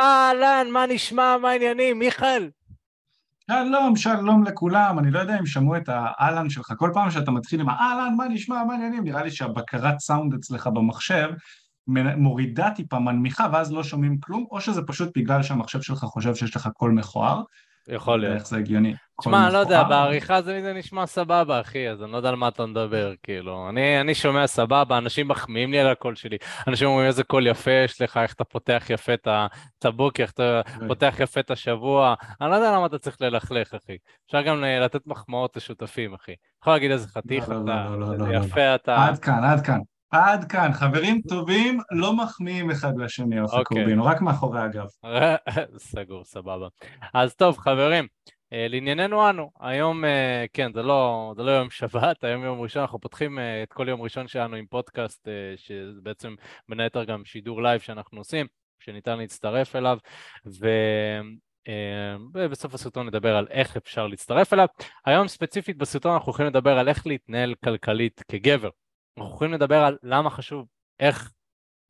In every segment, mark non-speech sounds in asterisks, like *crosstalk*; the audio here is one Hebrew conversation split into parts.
אהלן, מה נשמע, מה העניינים, מיכאל? שלום, שלום לכולם, אני לא יודע אם שמעו את האהלן שלך, כל פעם שאתה מתחיל עם האהלן, מה נשמע, מה העניינים, נראה לי שהבקרת סאונד אצלך במחשב מורידה טיפה, מנמיכה, ואז לא שומעים כלום, או שזה פשוט בגלל שהמחשב שלך חושב שיש לך קול מכוער. יכול להיות. איך זה הגיוני. תשמע, אני לא יודע, בעריכה זה, זה נשמע סבבה, אחי, אז אני לא יודע על מה אתה מדבר, כאילו. אני, אני שומע סבבה, אנשים מחמיאים לי על הקול שלי. אנשים אומרים איזה קול יפה יש לך, איך אתה פותח יפה את הבוקר, איך אתה פותח יפה את השבוע. אני לא יודע למה אתה צריך ללכלך, אחי. אפשר גם לתת מחמאות לשותפים, אחי. יכול להגיד איזה חתיך לא, לא, אתה, לא, לא, איזה. יפה אתה. עד כאן, עד כאן. עד כאן, חברים טובים לא מחמיאים אחד לשני, אופק אוקיי. רובינו, רק מאחורי הגב. *laughs* סגור, סבבה. אז טוב, חברים, אה, לענייננו אנו, היום, אה, כן, זה לא, זה לא יום שבת, היום יום ראשון, אנחנו פותחים אה, את כל יום ראשון שלנו עם פודקאסט, אה, שזה בעצם בין היתר גם שידור live שאנחנו עושים, שניתן להצטרף אליו, ו... ובסוף הסרטון נדבר על איך אפשר להצטרף אליו. היום ספציפית בסרטון אנחנו הולכים לדבר על איך להתנהל כלכלית כגבר. אנחנו הולכים לדבר על למה חשוב, איך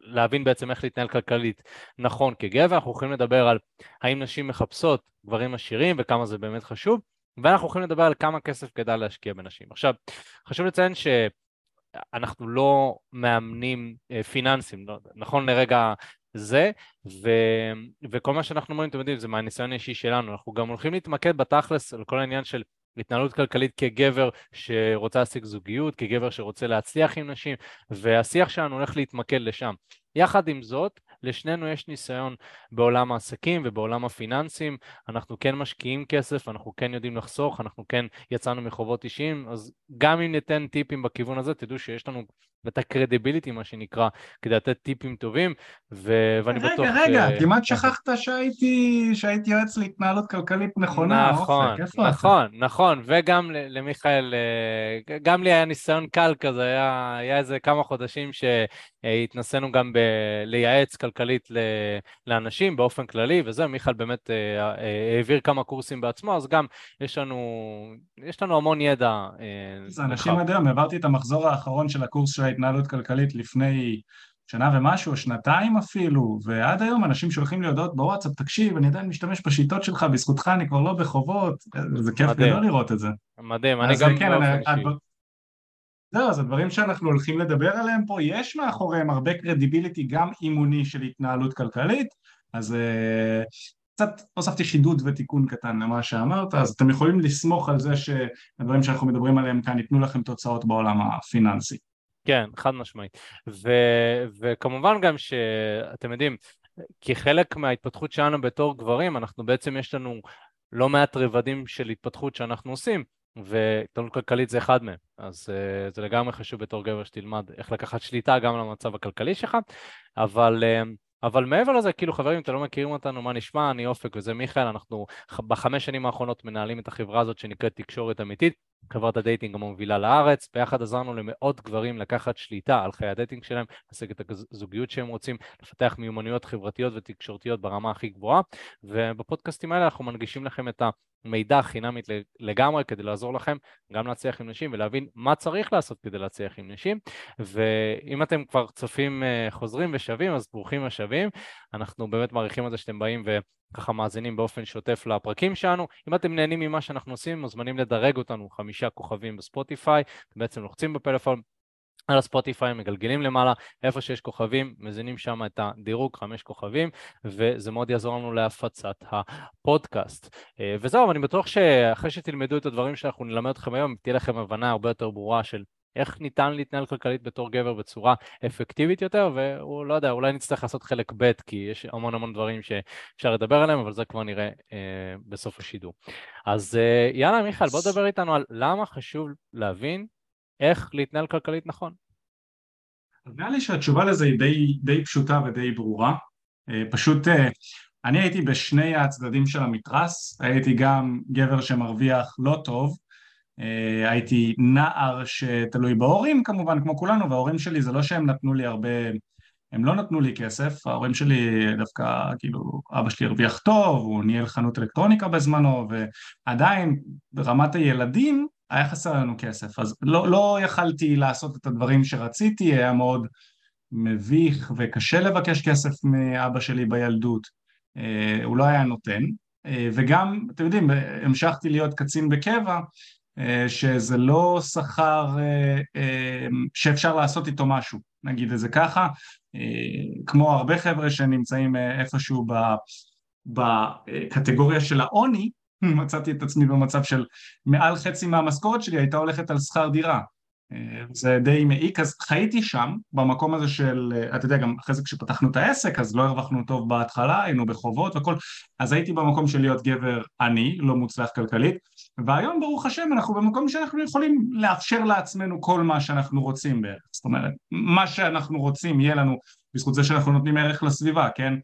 להבין בעצם איך להתנהל כלכלית נכון כגבר, אנחנו הולכים לדבר על האם נשים מחפשות גברים עשירים וכמה זה באמת חשוב, ואנחנו הולכים לדבר על כמה כסף כדאי להשקיע בנשים. עכשיו, חשוב לציין שאנחנו לא מאמנים אה, פיננסים, לא, נכון לרגע זה, ו, וכל מה שאנחנו אומרים, אתם יודעים, זה מהניסיון האישי שלנו, אנחנו גם הולכים להתמקד בתכלס על כל העניין של התנהלות כלכלית כגבר שרוצה להשיג זוגיות, כגבר שרוצה להצליח עם נשים, והשיח שלנו הולך להתמקד לשם. יחד עם זאת, לשנינו יש ניסיון בעולם העסקים ובעולם הפיננסים, אנחנו כן משקיעים כסף, אנחנו כן יודעים לחסוך, אנחנו כן יצאנו מחובות אישיים, אז גם אם ניתן טיפים בכיוון הזה, תדעו שיש לנו את הקרדיביליטי, מה שנקרא, כדי לתת טיפים טובים, ו... ואני רגע, בטוח... רגע, ש- כמעט שכחת שהייתי שהייתי יועץ להתנהלות כלכלית נכונה, נכון, אופק? נכון, נכון, וגם ל- למיכאל, אה, גם לי היה ניסיון קל כזה, היה, היה איזה כמה חודשים שהתנסינו גם ב- לייעץ כלכלית ל- לאנשים באופן כללי, וזה, מיכאל באמת אה, אה, העביר כמה קורסים בעצמו, אז גם יש לנו, יש לנו המון ידע. זה אנשים. עד היום, העברתי את המחזור האחרון של הקורס של ההתנהלות כלכלית לפני שנה ומשהו, שנתיים אפילו, ועד היום אנשים שולחים לי הודעות בוואטסאפ, תקשיב, אני עדיין משתמש בשיטות שלך, בזכותך אני כבר לא בחובות, זה כיף. גדול לראות את זה. מדהים, אני גם כן, באופן אני- זהו, אז הדברים שאנחנו הולכים לדבר עליהם פה, יש מאחוריהם הרבה קרדיביליטי גם אימוני של התנהלות כלכלית, אז אה, קצת הוספתי חידוד ותיקון קטן למה שאמרת, אז אתם יכולים לסמוך על זה שהדברים שאנחנו מדברים עליהם כאן ייתנו לכם תוצאות בעולם הפיננסי. כן, חד משמעית. ו- וכמובן גם שאתם יודעים, כחלק מההתפתחות שלנו בתור גברים, אנחנו בעצם יש לנו לא מעט רבדים של התפתחות שאנחנו עושים, והתנהלות כלכלית זה אחד מהם. אז uh, זה לגמרי חשוב בתור גבר שתלמד איך לקחת שליטה גם על המצב הכלכלי שלך, אבל... Uh, אבל מעבר לזה, כאילו חברים, אתם לא מכירים אותנו, מה נשמע? אני אופק וזה מיכאל, אנחנו בחמש שנים האחרונות מנהלים את החברה הזאת שנקראת תקשורת אמיתית, חברת ה dating המובילה בארץ, ביחד עזרנו למאות גברים לקחת שליטה על חיי ה dating שלהם, להשיג את הזוגיות שהם רוצים, לפתח מיומנויות חברתיות ותקשורתיות ברמה הכי גבוהה, ובפודקאסטים האלה אנחנו מנגישים לכם את המידע החינמית לגמרי כדי לעזור לכם גם להצליח עם נשים ולהבין מה צריך לעשות כדי להצליח עם נשים, ואם אתם כבר צופים אה, חוזרים ושבים, אז ברוכים השבים, אנחנו באמת מעריכים את זה שאתם באים ו... ככה מאזינים באופן שוטף לפרקים שלנו. אם אתם נהנים ממה שאנחנו עושים, מוזמנים לדרג אותנו חמישה כוכבים בספוטיפיי, אתם בעצם לוחצים בפלאפון על הספוטיפיי, מגלגלים למעלה, איפה שיש כוכבים, מזינים שם את הדירוג, חמש כוכבים, וזה מאוד יעזור לנו להפצת הפודקאסט. אה, וזהו, אני בטוח שאחרי שתלמדו את הדברים שאנחנו נלמד אתכם היום, תהיה לכם הבנה הרבה יותר ברורה של איך ניתן להתנהל כלכלית בתור גבר בצורה אפקטיבית יותר, והוא לא יודע, אולי נצטרך לעשות חלק ב', כי יש המון המון דברים שאפשר לדבר עליהם, אבל זה כבר נראה אה, בסוף השידור. אז אה, יאללה, מיכאל, בוא תדבר איתנו על למה חשוב להבין איך להתנהל כלכלית נכון. אז נראה לי שהתשובה לזה היא די, די פשוטה ודי ברורה. אה, פשוט אה, אני הייתי בשני הצדדים של המתרס, הייתי גם גבר שמרוויח לא טוב, הייתי נער שתלוי בהורים כמובן, כמו כולנו, וההורים שלי זה לא שהם נתנו לי הרבה, הם לא נתנו לי כסף, ההורים שלי דווקא, כאילו, אבא שלי הרוויח טוב, הוא ניהל חנות אלקטרוניקה בזמנו, ועדיין ברמת הילדים היה חסר לנו כסף, אז לא, לא יכלתי לעשות את הדברים שרציתי, היה מאוד מביך וקשה לבקש כסף מאבא שלי בילדות. הוא לא היה נותן, וגם, אתם יודעים, המשכתי להיות קצין בקבע, שזה לא שכר שאפשר לעשות איתו משהו, נגיד את זה ככה, כמו הרבה חבר'ה שנמצאים איפשהו בקטגוריה של העוני, *laughs* מצאתי את עצמי במצב של מעל חצי מהמשכורת שלי הייתה הולכת על שכר דירה זה די מעיק, אז חייתי שם במקום הזה של, אתה יודע גם אחרי זה כשפתחנו את העסק אז לא הרווחנו טוב בהתחלה, היינו בחובות וכל, אז הייתי במקום של להיות גבר עני, לא מוצלח כלכלית, והיום ברוך השם אנחנו במקום שאנחנו יכולים לאפשר לעצמנו כל מה שאנחנו רוצים בערך, זאת אומרת מה שאנחנו רוצים יהיה לנו בזכות זה שאנחנו נותנים ערך לסביבה, כן?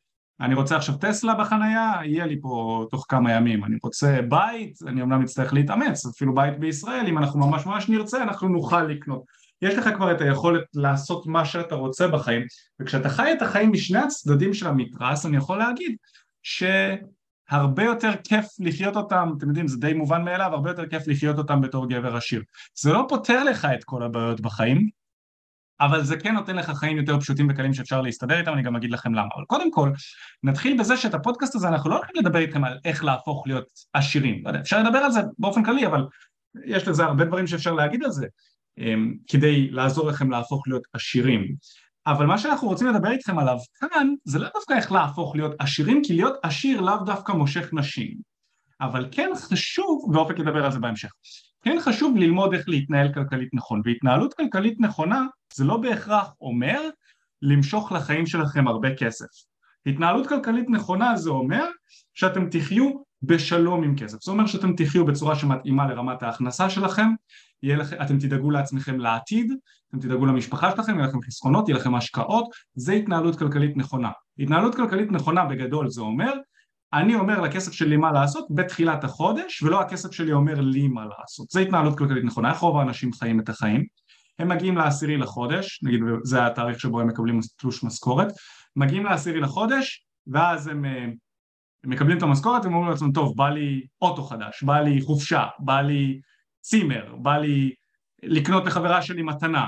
אני רוצה עכשיו טסלה בחנייה, יהיה לי פה תוך כמה ימים, אני רוצה בית, אני אמנם אצטרך להתאמץ, אפילו בית בישראל, אם אנחנו ממש ממש נרצה אנחנו נוכל לקנות. יש לך כבר את היכולת לעשות מה שאתה רוצה בחיים, וכשאתה חי את החיים משני הצדדים של המתרס, אני יכול להגיד שהרבה יותר כיף לחיות אותם, אתם יודעים זה די מובן מאליו, הרבה יותר כיף לחיות אותם בתור גבר עשיר. זה לא פותר לך את כל הבעיות בחיים, אבל זה כן נותן לך חיים יותר פשוטים וקלים שאפשר להסתדר איתם, אני גם אגיד לכם למה. אבל קודם כל, נתחיל בזה שאת הפודקאסט הזה אנחנו לא הולכים לדבר איתכם על איך להפוך להיות עשירים. לא יודע, אפשר לדבר על זה באופן כללי, אבל יש לזה הרבה דברים שאפשר להגיד על זה, אמ, כדי לעזור לכם להפוך להיות עשירים. אבל מה שאנחנו רוצים לדבר איתכם עליו כאן, זה לא דווקא איך להפוך להיות עשירים, כי להיות עשיר לאו דווקא מושך נשים. אבל כן חשוב, ואופק ידבר על זה בהמשך, כן חשוב ללמוד איך להתנהל כלכלית נכון, והתנהלות כלכלית נכונה זה לא בהכרח אומר למשוך לחיים שלכם הרבה כסף. התנהלות כלכלית נכונה זה אומר שאתם תחיו בשלום עם כסף, זה אומר שאתם תחיו בצורה שמתאימה לרמת ההכנסה שלכם, לכ... אתם תדאגו לעצמכם לעתיד, אתם תדאגו למשפחה שלכם, יהיה לכם חסכונות, יהיה לכם השקעות, זה התנהלות כלכלית נכונה. התנהלות כלכלית נכונה בגדול זה אומר אני אומר לכסף שלי מה לעשות בתחילת החודש ולא הכסף שלי אומר לי מה לעשות, זה התנהלות כלכלית נכונה, איך רוב האנשים חיים את החיים? הם מגיעים לעשירי לחודש, נגיד זה התאריך שבו הם מקבלים תלוש משכורת, מגיעים לעשירי לחודש ואז הם, הם מקבלים את המשכורת והם אומרים לעצמם טוב בא לי אוטו חדש, בא לי חופשה, בא לי צימר, בא לי לקנות לחברה שלי מתנה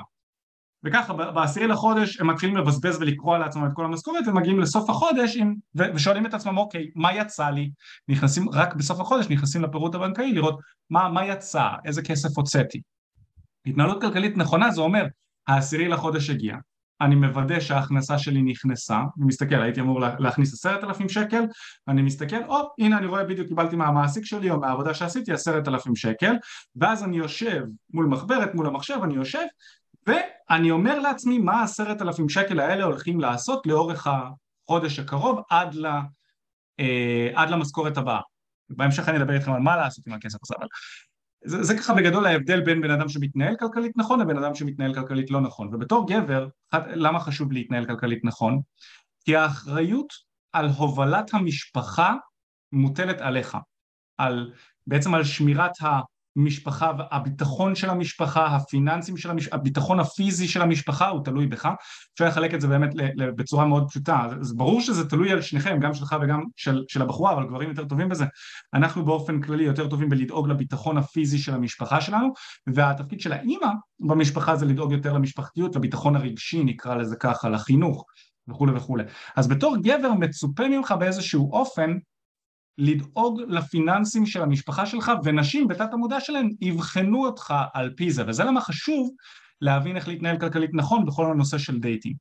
וככה בעשירי לחודש הם מתחילים לבזבז ולקרוע לעצמם את כל המשכורת ומגיעים לסוף החודש עם, ושואלים את עצמם אוקיי מה יצא לי? נכנסים רק בסוף החודש נכנסים לפירוט הבנקאי לראות מה, מה יצא? איזה כסף הוצאתי? התנהלות כלכלית נכונה זה אומר העשירי לחודש הגיע אני מוודא שההכנסה שלי נכנסה, אני מסתכל, הייתי אמור להכניס עשרת אלפים שקל, אני מסתכל, או הנה אני רואה בדיוק קיבלתי מהמעסיק שלי או מהעבודה שעשיתי עשרת אלפים שקל, ואז אני יושב מול מחברת, מול המחשב, אני יושב ואני אומר לעצמי מה עשרת אלפים שקל האלה הולכים לעשות לאורך החודש הקרוב עד, ל, אה, עד למשכורת הבאה. בהמשך אני אדבר איתכם על מה לעשות עם הכסף הזה, אבל זה, זה ככה בגדול ההבדל בין בן אדם שמתנהל כלכלית נכון לבן אדם שמתנהל כלכלית לא נכון. ובתור גבר, למה חשוב להתנהל כלכלית נכון? כי האחריות על הובלת המשפחה מוטלת עליך, על, בעצם על שמירת ה... משפחה, הביטחון של המשפחה, הפיננסים של המשפחה, הביטחון הפיזי של המשפחה הוא תלוי בך, אפשר לחלק את זה באמת בצורה מאוד פשוטה, זה ברור שזה תלוי על שניכם, גם שלך וגם של, של הבחורה, אבל גברים יותר טובים בזה, אנחנו באופן כללי יותר טובים בלדאוג לביטחון הפיזי של המשפחה שלנו, והתפקיד של האימא במשפחה זה לדאוג יותר למשפחתיות, לביטחון הרגשי נקרא לזה ככה, לחינוך וכולי וכולי. אז בתור גבר מצופה ממך באיזשהו אופן לדאוג לפיננסים של המשפחה שלך ונשים בתת המודע שלהם יבחנו אותך על פי זה וזה למה חשוב להבין איך להתנהל כלכלית נכון בכל הנושא של דייטים.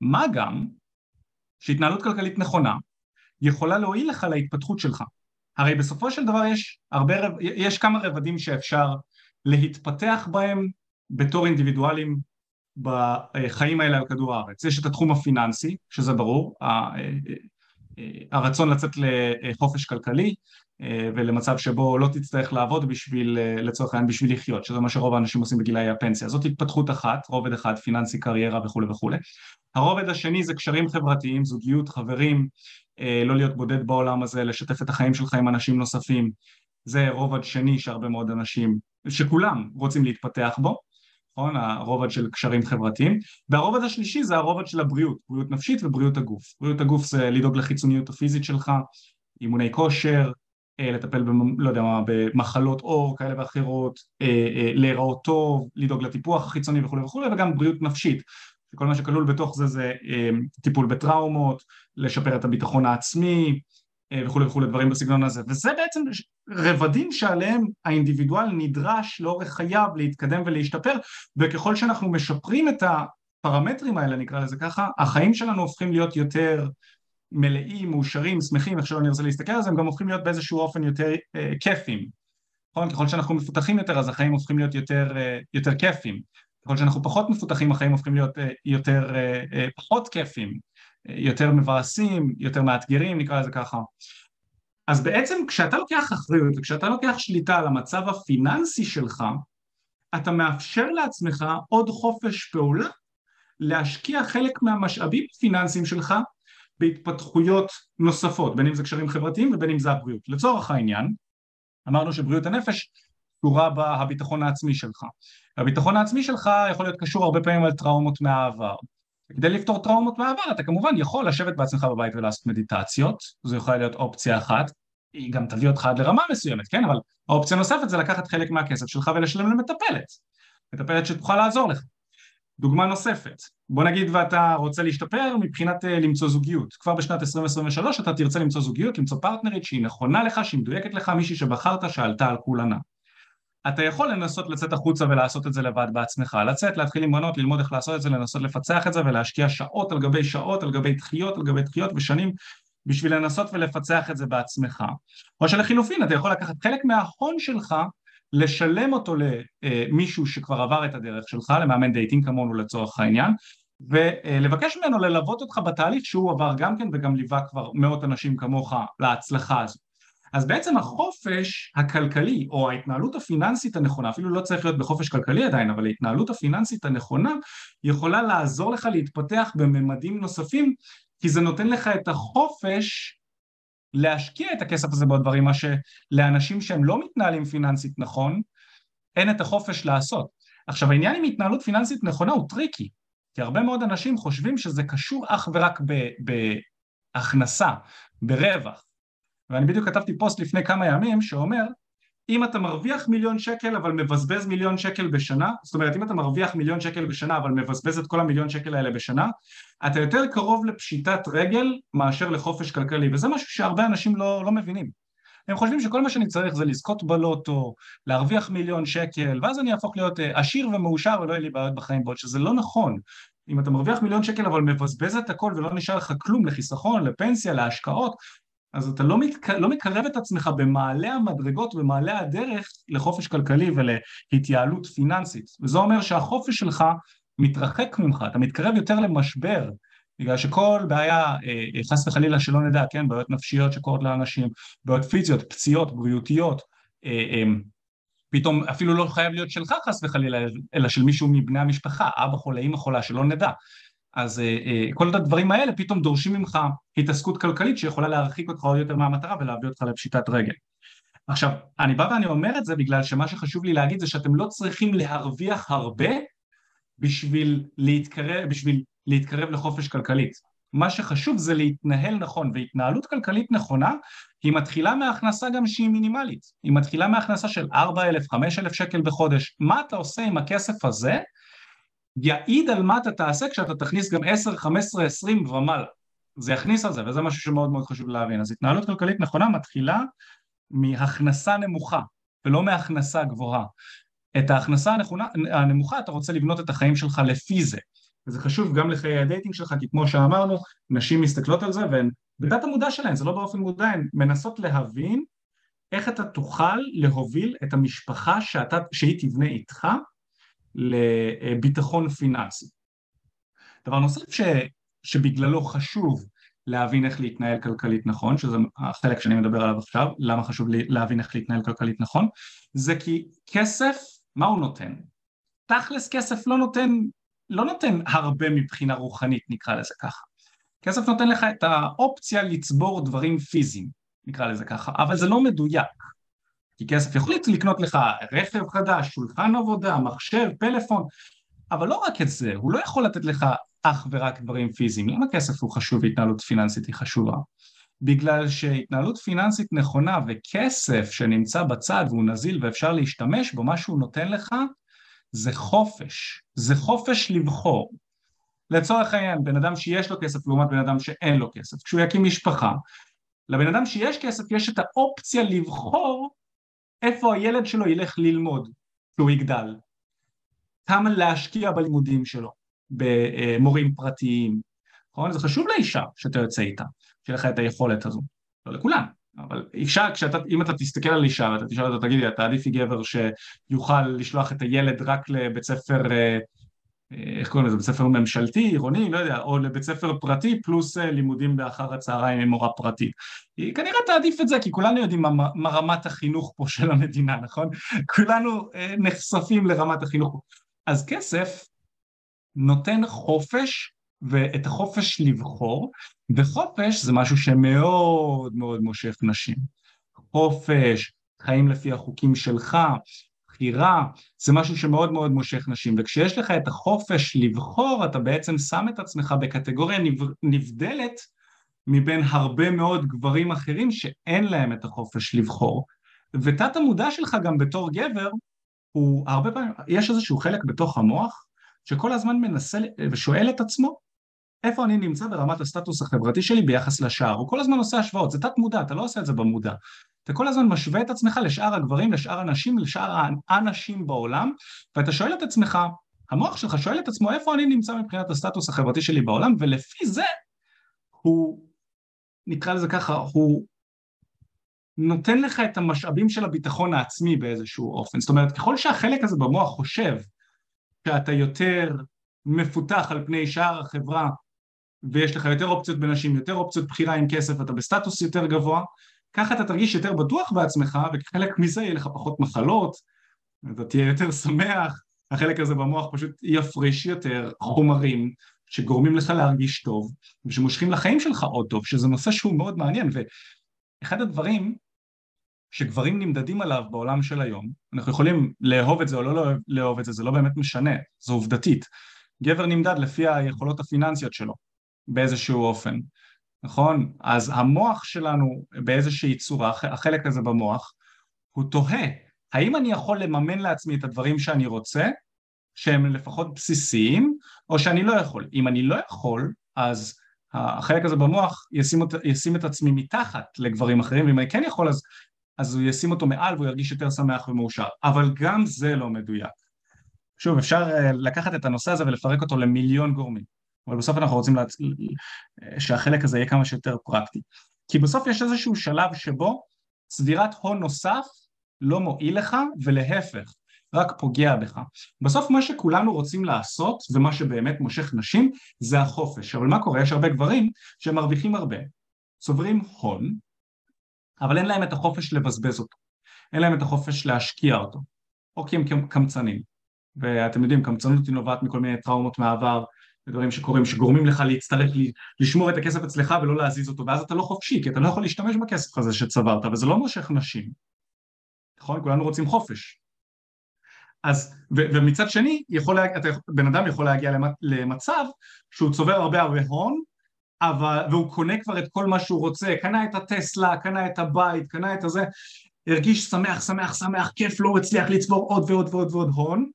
מה גם שהתנהלות כלכלית נכונה יכולה להועיל לך להתפתחות שלך. הרי בסופו של דבר יש, הרבה, יש כמה רבדים שאפשר להתפתח בהם בתור אינדיבידואלים בחיים האלה על כדור הארץ. יש את התחום הפיננסי, שזה ברור, הרצון לצאת לחופש כלכלי אה, ולמצב שבו לא תצטרך לעבוד בשביל, אה, לצורך העניין בשביל לחיות, שזה מה שרוב האנשים עושים בגילאי הפנסיה. זאת התפתחות אחת, רובד אחד, פיננסי, קריירה וכולי וכולי. הרובד השני זה קשרים חברתיים, זוגיות, חברים, אה, לא להיות בודד בעולם הזה, לשתף את החיים שלך עם אנשים נוספים. זה רובד שני שהרבה מאוד אנשים, שכולם רוצים להתפתח בו. נכון? הרובד של קשרים חברתיים, והרובד השלישי זה הרובד של הבריאות, בריאות נפשית ובריאות הגוף. בריאות הגוף זה לדאוג לחיצוניות הפיזית שלך, אימוני כושר, אה, לטפל במ, לא יודע מה, במחלות עור כאלה ואחרות, אה, אה, להיראות טוב, לדאוג לטיפוח החיצוני וכולי וכולי, וגם בריאות נפשית, שכל מה שכלול בתוך זה זה טיפול בטראומות, לשפר את הביטחון העצמי וכולי וכולי דברים בסגנון הזה וזה בעצם רבדים שעליהם האינדיבידואל נדרש לאורך חייו להתקדם ולהשתפר וככל שאנחנו משפרים את הפרמטרים האלה נקרא לזה ככה החיים שלנו הופכים להיות יותר מלאים, מאושרים, שמחים, איך שלא נרצה להסתכל על זה, הם גם הופכים להיות באיזשהו אופן יותר אה, כיפים. נכון? ככל שאנחנו מפותחים יותר אז החיים הופכים להיות יותר, אה, יותר כיפים. ככל שאנחנו פחות מפותחים החיים הופכים להיות אה, יותר אה, אה, פחות כיפים, אה, יותר מבאסים, יותר מאתגרים, נקרא לזה ככה. אז בעצם כשאתה לוקח אחריות וכשאתה לוקח שליטה על המצב הפיננסי שלך, אתה מאפשר לעצמך עוד חופש פעולה להשקיע חלק מהמשאבים הפיננסיים שלך בהתפתחויות נוספות, בין אם זה קשרים חברתיים ובין אם זה הבריאות. לצורך העניין, אמרנו שבריאות הנפש קשורה בביטחון העצמי שלך. הביטחון העצמי שלך יכול להיות קשור הרבה פעמים על טראומות מהעבר. כדי לפתור טראומות מהעבר אתה כמובן יכול לשבת בעצמך בבית ולעשות מדיטציות, זו יכולה להיות אופציה אחת, היא גם תביא אותך עד לרמה מסוימת, כן? אבל האופציה נוספת זה לקחת חלק מהכסף שלך ולשלם למטפלת, מטפלת שתוכל לעזור לך. דוגמה נוספת, בוא נגיד ואתה רוצה להשתפר מבחינת uh, למצוא זוגיות, כבר בשנת 2023 אתה תרצה למצוא זוגיות, למצוא פרטנרית שהיא נכונה לך, שהיא מדויקת לך, מישהי שבחרת שעלתה על כולנה. אתה יכול לנסות לצאת החוצה ולעשות את זה לבד בעצמך, לצאת, להתחיל עם ללמוד איך לעשות את זה, לנסות לפצח את זה ולהשקיע שעות על גבי שעות, על גבי דחיות, על גבי דחיות ושנים בשביל לנסות ולפצח את זה בעצמך. או שלחילופין אתה יכול לקחת חלק מההון שלך לשלם אותו למישהו שכבר עבר את הדרך שלך, למאמן dating כמונו לצורך העניין, ולבקש ממנו ללוות אותך בתהליך שהוא עבר גם כן וגם ליווה כבר מאות אנשים כמוך להצלחה הזו. אז בעצם החופש הכלכלי או ההתנהלות הפיננסית הנכונה, אפילו לא צריך להיות בחופש כלכלי עדיין, אבל ההתנהלות הפיננסית הנכונה יכולה לעזור לך להתפתח בממדים נוספים כי זה נותן לך את החופש להשקיע את הכסף הזה בדברים, מה שלאנשים שהם לא מתנהלים פיננסית נכון, אין את החופש לעשות. עכשיו העניין עם התנהלות פיננסית נכונה הוא טריקי, כי הרבה מאוד אנשים חושבים שזה קשור אך ורק בהכנסה, ברווח. ואני בדיוק כתבתי פוסט לפני כמה ימים שאומר אם אתה מרוויח מיליון שקל אבל מבזבז מיליון שקל בשנה, זאת אומרת אם אתה מרוויח מיליון שקל בשנה אבל מבזבז את כל המיליון שקל האלה בשנה, אתה יותר קרוב לפשיטת רגל מאשר לחופש כלכלי, וזה משהו שהרבה אנשים לא, לא מבינים. הם חושבים שכל מה שאני צריך זה לזכות בלוטו, להרוויח מיליון שקל, ואז אני אהפוך להיות אה, עשיר ומאושר ולא יהיה לי בעיות בחיים, בעוד שזה לא נכון. אם אתה מרוויח מיליון שקל אבל מבזבז את הכל ולא נשאר לך כלום לחיסכון, לפנסיה, להשקעות, אז אתה לא, מתק... לא מקרב את עצמך במעלה המדרגות, במעלה הדרך לחופש כלכלי ולהתייעלות פיננסית. וזה אומר שהחופש שלך מתרחק ממך, אתה מתקרב יותר למשבר, בגלל שכל בעיה, אה, אה, חס וחלילה שלא נדע, כן, בעיות נפשיות שקורות לאנשים, בעיות פיזיות, פציעות, בריאותיות, אה, פתאום אפילו לא חייב להיות שלך חס וחלילה, אלא של מישהו מבני המשפחה, אבא חולה, אמא חולה, שלא נדע. אז כל הדברים האלה פתאום דורשים ממך התעסקות כלכלית שיכולה להרחיק אותך עוד יותר מהמטרה ולהביא אותך לפשיטת רגל. עכשיו, אני בא ואני אומר את זה בגלל שמה שחשוב לי להגיד זה שאתם לא צריכים להרוויח הרבה בשביל להתקרב, בשביל להתקרב לחופש כלכלית. מה שחשוב זה להתנהל נכון, והתנהלות כלכלית נכונה היא מתחילה מהכנסה גם שהיא מינימלית, היא מתחילה מהכנסה של 4,000, 5,000 שקל בחודש. מה אתה עושה עם הכסף הזה יעיד על מה אתה תעשה כשאתה תכניס גם 10, 15, 20 ומעלה. זה יכניס על זה, וזה משהו שמאוד מאוד חשוב להבין. אז התנהלות כלכלית נכונה מתחילה מהכנסה נמוכה, ולא מהכנסה גבוהה. את ההכנסה הנכונה, הנמוכה אתה רוצה לבנות את החיים שלך לפי זה. וזה חשוב גם לחיי ה dating שלך, כי כמו שאמרנו, נשים מסתכלות על זה והן בתת המודע שלהן, זה לא באופן מודע, הן מנסות להבין איך אתה תוכל להוביל את המשפחה שאתה, שהיא תבנה איתך לביטחון פיננסי. דבר נוסף ש, שבגללו חשוב להבין איך להתנהל כלכלית נכון, שזה החלק שאני מדבר עליו עכשיו, למה חשוב לי להבין איך להתנהל כלכלית נכון, זה כי כסף, מה הוא נותן? תכלס כסף לא נותן, לא נותן הרבה מבחינה רוחנית נקרא לזה ככה. כסף נותן לך את האופציה לצבור דברים פיזיים, נקרא לזה ככה, אבל זה לא מדויק. כי כסף יכול לקנות לך רכב חדש, שולחן עבודה, מחשב, פלאפון, אבל לא רק את זה, הוא לא יכול לתת לך אך ורק דברים פיזיים. למה כסף הוא חשוב והתנהלות פיננסית היא חשובה? בגלל שהתנהלות פיננסית נכונה וכסף שנמצא בצד והוא נזיל ואפשר להשתמש בו, מה שהוא נותן לך זה חופש, זה חופש לבחור. לצורך העניין, בן אדם שיש לו כסף לעומת בן אדם שאין לו כסף, כשהוא יקים משפחה, לבן אדם שיש כסף יש את האופציה לבחור איפה הילד שלו ילך ללמוד כשהוא יגדל, כמה להשקיע בלימודים שלו, במורים פרטיים, נכון? זה חשוב לאישה שאתה יוצא איתה, שיהיה לך את היכולת הזו, לא לכולם, אבל אישה, כשאתה, אם אתה תסתכל על אישה ואתה תשאל אותה, תגידי, אתה עדיף גבר שיוכל לשלוח את הילד רק לבית ספר אה, איך קוראים לזה, בית ספר ממשלתי, עירוני, לא יודע, או לבית ספר פרטי פלוס אה, לימודים באחר הצהריים עם מורה פרטית. היא כנראה תעדיף את זה, כי כולנו יודעים מה, מה רמת החינוך פה של המדינה, נכון? כולנו אה, נחשפים לרמת החינוך. אז כסף נותן חופש ואת החופש לבחור, וחופש זה משהו שמאוד מאוד מושך נשים. חופש, חיים לפי החוקים שלך, בחירה, זה משהו שמאוד מאוד מושך נשים, וכשיש לך את החופש לבחור, אתה בעצם שם את עצמך בקטגוריה נבדלת מבין הרבה מאוד גברים אחרים שאין להם את החופש לבחור. ותת המודע שלך גם בתור גבר, הוא הרבה פעמים, יש איזשהו חלק בתוך המוח שכל הזמן מנסה ושואל את עצמו איפה אני נמצא ברמת הסטטוס החברתי שלי ביחס לשאר, הוא כל הזמן עושה השוואות, זה תת מודע, אתה לא עושה את זה במודע. אתה כל הזמן משווה את עצמך לשאר הגברים, לשאר הנשים, לשאר האנשים בעולם, ואתה שואל את עצמך, המוח שלך שואל את עצמו איפה אני נמצא מבחינת הסטטוס החברתי שלי בעולם, ולפי זה הוא, נקרא לזה ככה, הוא נותן לך את המשאבים של הביטחון העצמי באיזשהו אופן. זאת אומרת, ככל שהחלק הזה במוח חושב שאתה יותר מפותח על פני שאר החברה ויש לך יותר אופציות בנשים, יותר אופציות בחירה עם כסף, אתה בסטטוס יותר גבוה, ככה אתה תרגיש יותר בטוח בעצמך וכחלק מזה יהיה לך פחות מחלות, אתה תהיה יותר שמח, החלק הזה במוח פשוט יפריש יותר חומרים שגורמים לך להרגיש טוב ושמושכים לחיים שלך עוד טוב, שזה נושא שהוא מאוד מעניין ואחד הדברים שגברים נמדדים עליו בעולם של היום, אנחנו יכולים לאהוב את זה או לא לאהוב את זה, זה לא באמת משנה, זו עובדתית. גבר נמדד לפי היכולות הפיננסיות שלו באיזשהו אופן. נכון? אז המוח שלנו באיזושהי צורה, החלק הזה במוח, הוא תוהה, האם אני יכול לממן לעצמי את הדברים שאני רוצה, שהם לפחות בסיסיים, או שאני לא יכול. אם אני לא יכול, אז החלק הזה במוח ישים, ישים את עצמי מתחת לגברים אחרים, ואם אני כן יכול, אז, אז הוא ישים אותו מעל והוא ירגיש יותר שמח ומאושר. אבל גם זה לא מדויק. שוב, אפשר אה, לקחת את הנושא הזה ולפרק אותו למיליון גורמים. אבל בסוף אנחנו רוצים לה... שהחלק הזה יהיה כמה שיותר פרקטי. כי בסוף יש איזשהו שלב שבו צבירת הון נוסף לא מועיל לך ולהפך, רק פוגע בך. בסוף מה שכולנו רוצים לעשות ומה שבאמת מושך נשים זה החופש, אבל מה קורה? יש הרבה גברים שמרוויחים הרבה, צוברים הון, אבל אין להם את החופש לבזבז אותו, אין להם את החופש להשקיע אותו, או כי הם קמצנים. ואתם יודעים, קמצנות היא נובעת מכל מיני טראומות מהעבר, ודברים שקורים, שגורמים לך להצטרך לשמור את הכסף אצלך ולא להזיז אותו, ואז אתה לא חופשי, כי אתה לא יכול להשתמש בכסף הזה שצברת, וזה לא מושך נשים. נכון? כולנו רוצים חופש. אז, ו- ומצד שני, יכול, אתה, בן אדם יכול להגיע למצב שהוא צובר הרבה הרבה הון, אבל, והוא קונה כבר את כל מה שהוא רוצה, קנה את הטסלה, קנה את הבית, קנה את הזה, הרגיש שמח, שמח, שמח, כיף לא הצליח לצבור עוד ועוד ועוד ועוד הון,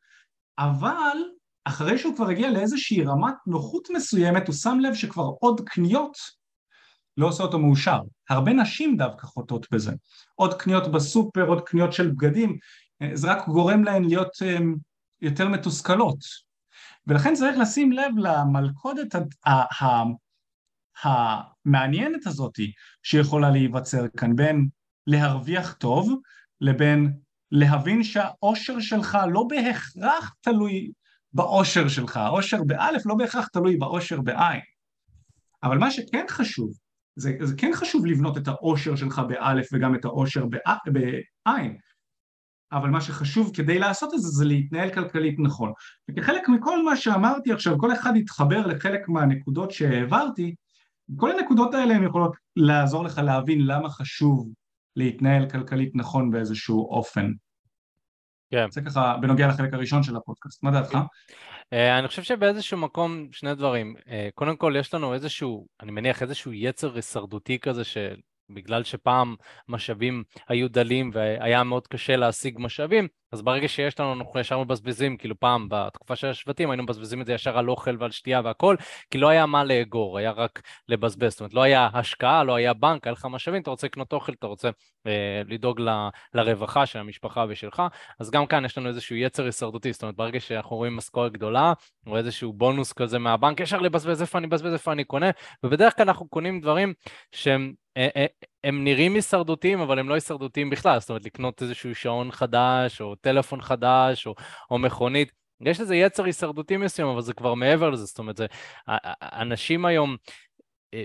אבל אחרי שהוא כבר הגיע לאיזושהי רמת נוחות מסוימת, הוא שם לב שכבר עוד קניות לא עושה אותו מאושר. הרבה נשים דווקא חוטאות בזה. עוד קניות בסופר, עוד קניות של בגדים, זה רק גורם להן להיות אמ, יותר מתוסכלות. ולכן צריך לשים לב למלכודת המעניינת הזאת שיכולה להיווצר כאן בין להרוויח טוב לבין להבין שהאושר שלך לא בהכרח תלוי באושר שלך, האושר באלף לא בהכרח תלוי באושר בעין, אבל מה שכן חשוב, זה, זה כן חשוב לבנות את האושר שלך באלף וגם את האושר בעין, אבל מה שחשוב כדי לעשות את זה זה להתנהל כלכלית נכון. וכחלק מכל מה שאמרתי עכשיו, כל אחד יתחבר לחלק מהנקודות שהעברתי, כל הנקודות האלה הן יכולות לעזור לך להבין למה חשוב להתנהל כלכלית נכון באיזשהו אופן. כן. זה ככה בנוגע לחלק הראשון של הפודקאסט, מה דעתך? אה, אני חושב שבאיזשהו מקום שני דברים, אה, קודם כל יש לנו איזשהו, אני מניח איזשהו יצר הישרדותי כזה של בגלל שפעם משאבים היו דלים והיה מאוד קשה להשיג משאבים, אז ברגע שיש לנו, אנחנו ישר מבזבזים, כאילו פעם, בתקופה של השבטים, היינו מבזבזים את זה ישר על אוכל ועל שתייה והכל, כי לא היה מה לאגור, היה רק לבזבז. זאת אומרת, לא היה השקעה, לא היה בנק, היה לך משאבים, אתה רוצה לקנות אוכל, אתה רוצה אה, לדאוג ל, לרווחה של המשפחה ושלך, אז גם כאן יש לנו איזשהו יצר הישרדותי, זאת אומרת, ברגע שאנחנו רואים משכורת גדולה, או איזשהו בונוס כזה מהבנק, ישר לבזבז איפה אני מבזבז, איפה אני קונה, ובדרך כלל אנחנו קונים דברים שהם אה, אה, הם נראים הישרדותיים, אבל הם לא הישרדותיים בכלל, זאת אומרת, לקנות איזשהו שעון חדש, או טלפון חדש, או, או מכונית. יש לזה יצר הישרדותי מסוים, אבל זה כבר מעבר לזה, זאת אומרת, זה, אנשים היום אה,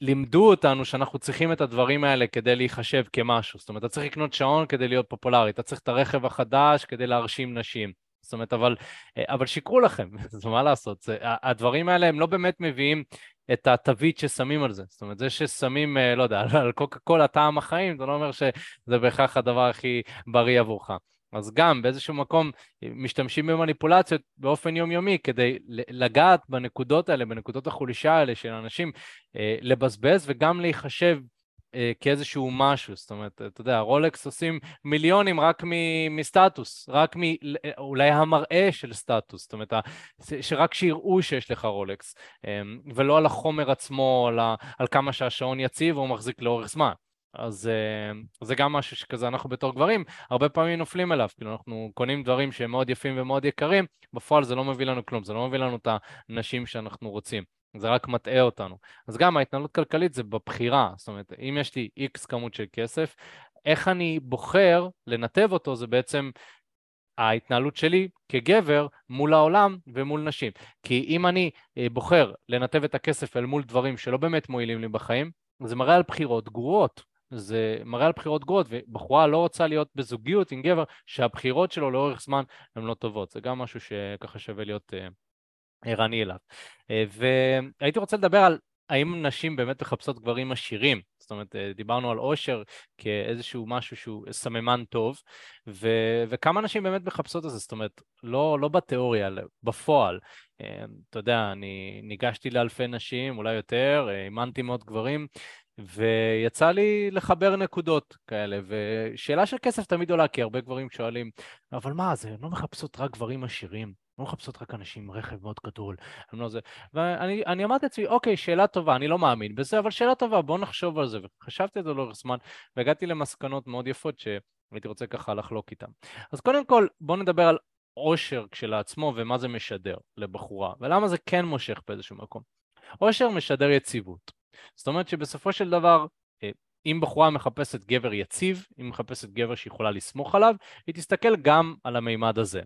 לימדו אותנו שאנחנו צריכים את הדברים האלה כדי להיחשב כמשהו. זאת אומרת, אתה צריך לקנות שעון כדי להיות פופולרי, אתה צריך את הרכב החדש כדי להרשים נשים. זאת אומרת, אבל, אבל שיקרו לכם, *laughs* זה מה לעשות, זה, הדברים האלה הם לא באמת מביאים את התווית ששמים על זה. זאת אומרת, זה ששמים, אה, לא יודע, *laughs* על קוקה קולה טעם החיים, זה לא אומר שזה בהכרח הדבר הכי בריא עבורך. אז גם באיזשהו מקום משתמשים במניפולציות באופן יומיומי כדי לגעת בנקודות האלה, בנקודות החולשה האלה של אנשים, אה, לבזבז וגם להיחשב אה, כאיזשהו משהו, זאת אומרת, אתה יודע, רולקס עושים מיליונים רק מסטטוס, רק מאולי המראה של סטטוס, זאת אומרת, שרק שיראו שיש לך רולקס, אמ, ולא על החומר עצמו, על, ה, על כמה שהשעון יציב או מחזיק לאורך זמן. אז uh, זה גם משהו שכזה אנחנו בתור גברים הרבה פעמים נופלים אליו, כאילו אנחנו קונים דברים שהם מאוד יפים ומאוד יקרים, בפועל זה לא מביא לנו כלום, זה לא מביא לנו את הנשים שאנחנו רוצים. זה רק מטעה אותנו. אז גם ההתנהלות כלכלית זה בבחירה, זאת אומרת, אם יש לי איקס כמות של כסף, איך אני בוחר לנתב אותו זה בעצם ההתנהלות שלי כגבר מול העולם ומול נשים. כי אם אני אה, בוחר לנתב את הכסף אל מול דברים שלא באמת מועילים לי בחיים, זה מראה על בחירות גרועות. זה מראה על בחירות גרועות, ובחורה לא רוצה להיות בזוגיות עם גבר שהבחירות שלו לאורך זמן הן לא טובות. זה גם משהו שככה שווה להיות uh, ערני אליו. אה, והייתי רוצה לדבר על האם נשים באמת מחפשות גברים עשירים. זאת אומרת, אה, דיברנו על עושר כאיזשהו משהו שהוא סממן טוב, ו... וכמה נשים באמת מחפשות את זה, זאת אומרת, לא, לא בתיאוריה, בפועל. אה, אתה יודע, אני ניגשתי לאלפי נשים, אולי יותר, אימנתי מאוד גברים, ויצא לי לחבר נקודות כאלה, ושאלה של כסף תמיד עולה, כי הרבה גברים שואלים, אבל מה, זה לא מחפשות רק גברים עשירים? לא מחפשות רק אנשים עם רכב מאוד גדול, לא זה. ואני אמרתי לעצמי, אוקיי, שאלה טובה, אני לא מאמין בזה, אבל שאלה טובה, בוא נחשוב על זה. וחשבתי על זה לאורך זמן, והגעתי למסקנות מאוד יפות שהייתי רוצה ככה לחלוק איתן. אז קודם כל, בוא נדבר על עושר כשלעצמו ומה זה משדר לבחורה, ולמה זה כן מושך באיזשהו מקום. עושר משדר יציבות. זאת אומרת שבסופו של דבר, אה, אם בחורה מחפשת גבר יציב, אם מחפשת גבר שיכולה לסמוך עליו, היא תסתכל גם על המימד הזה.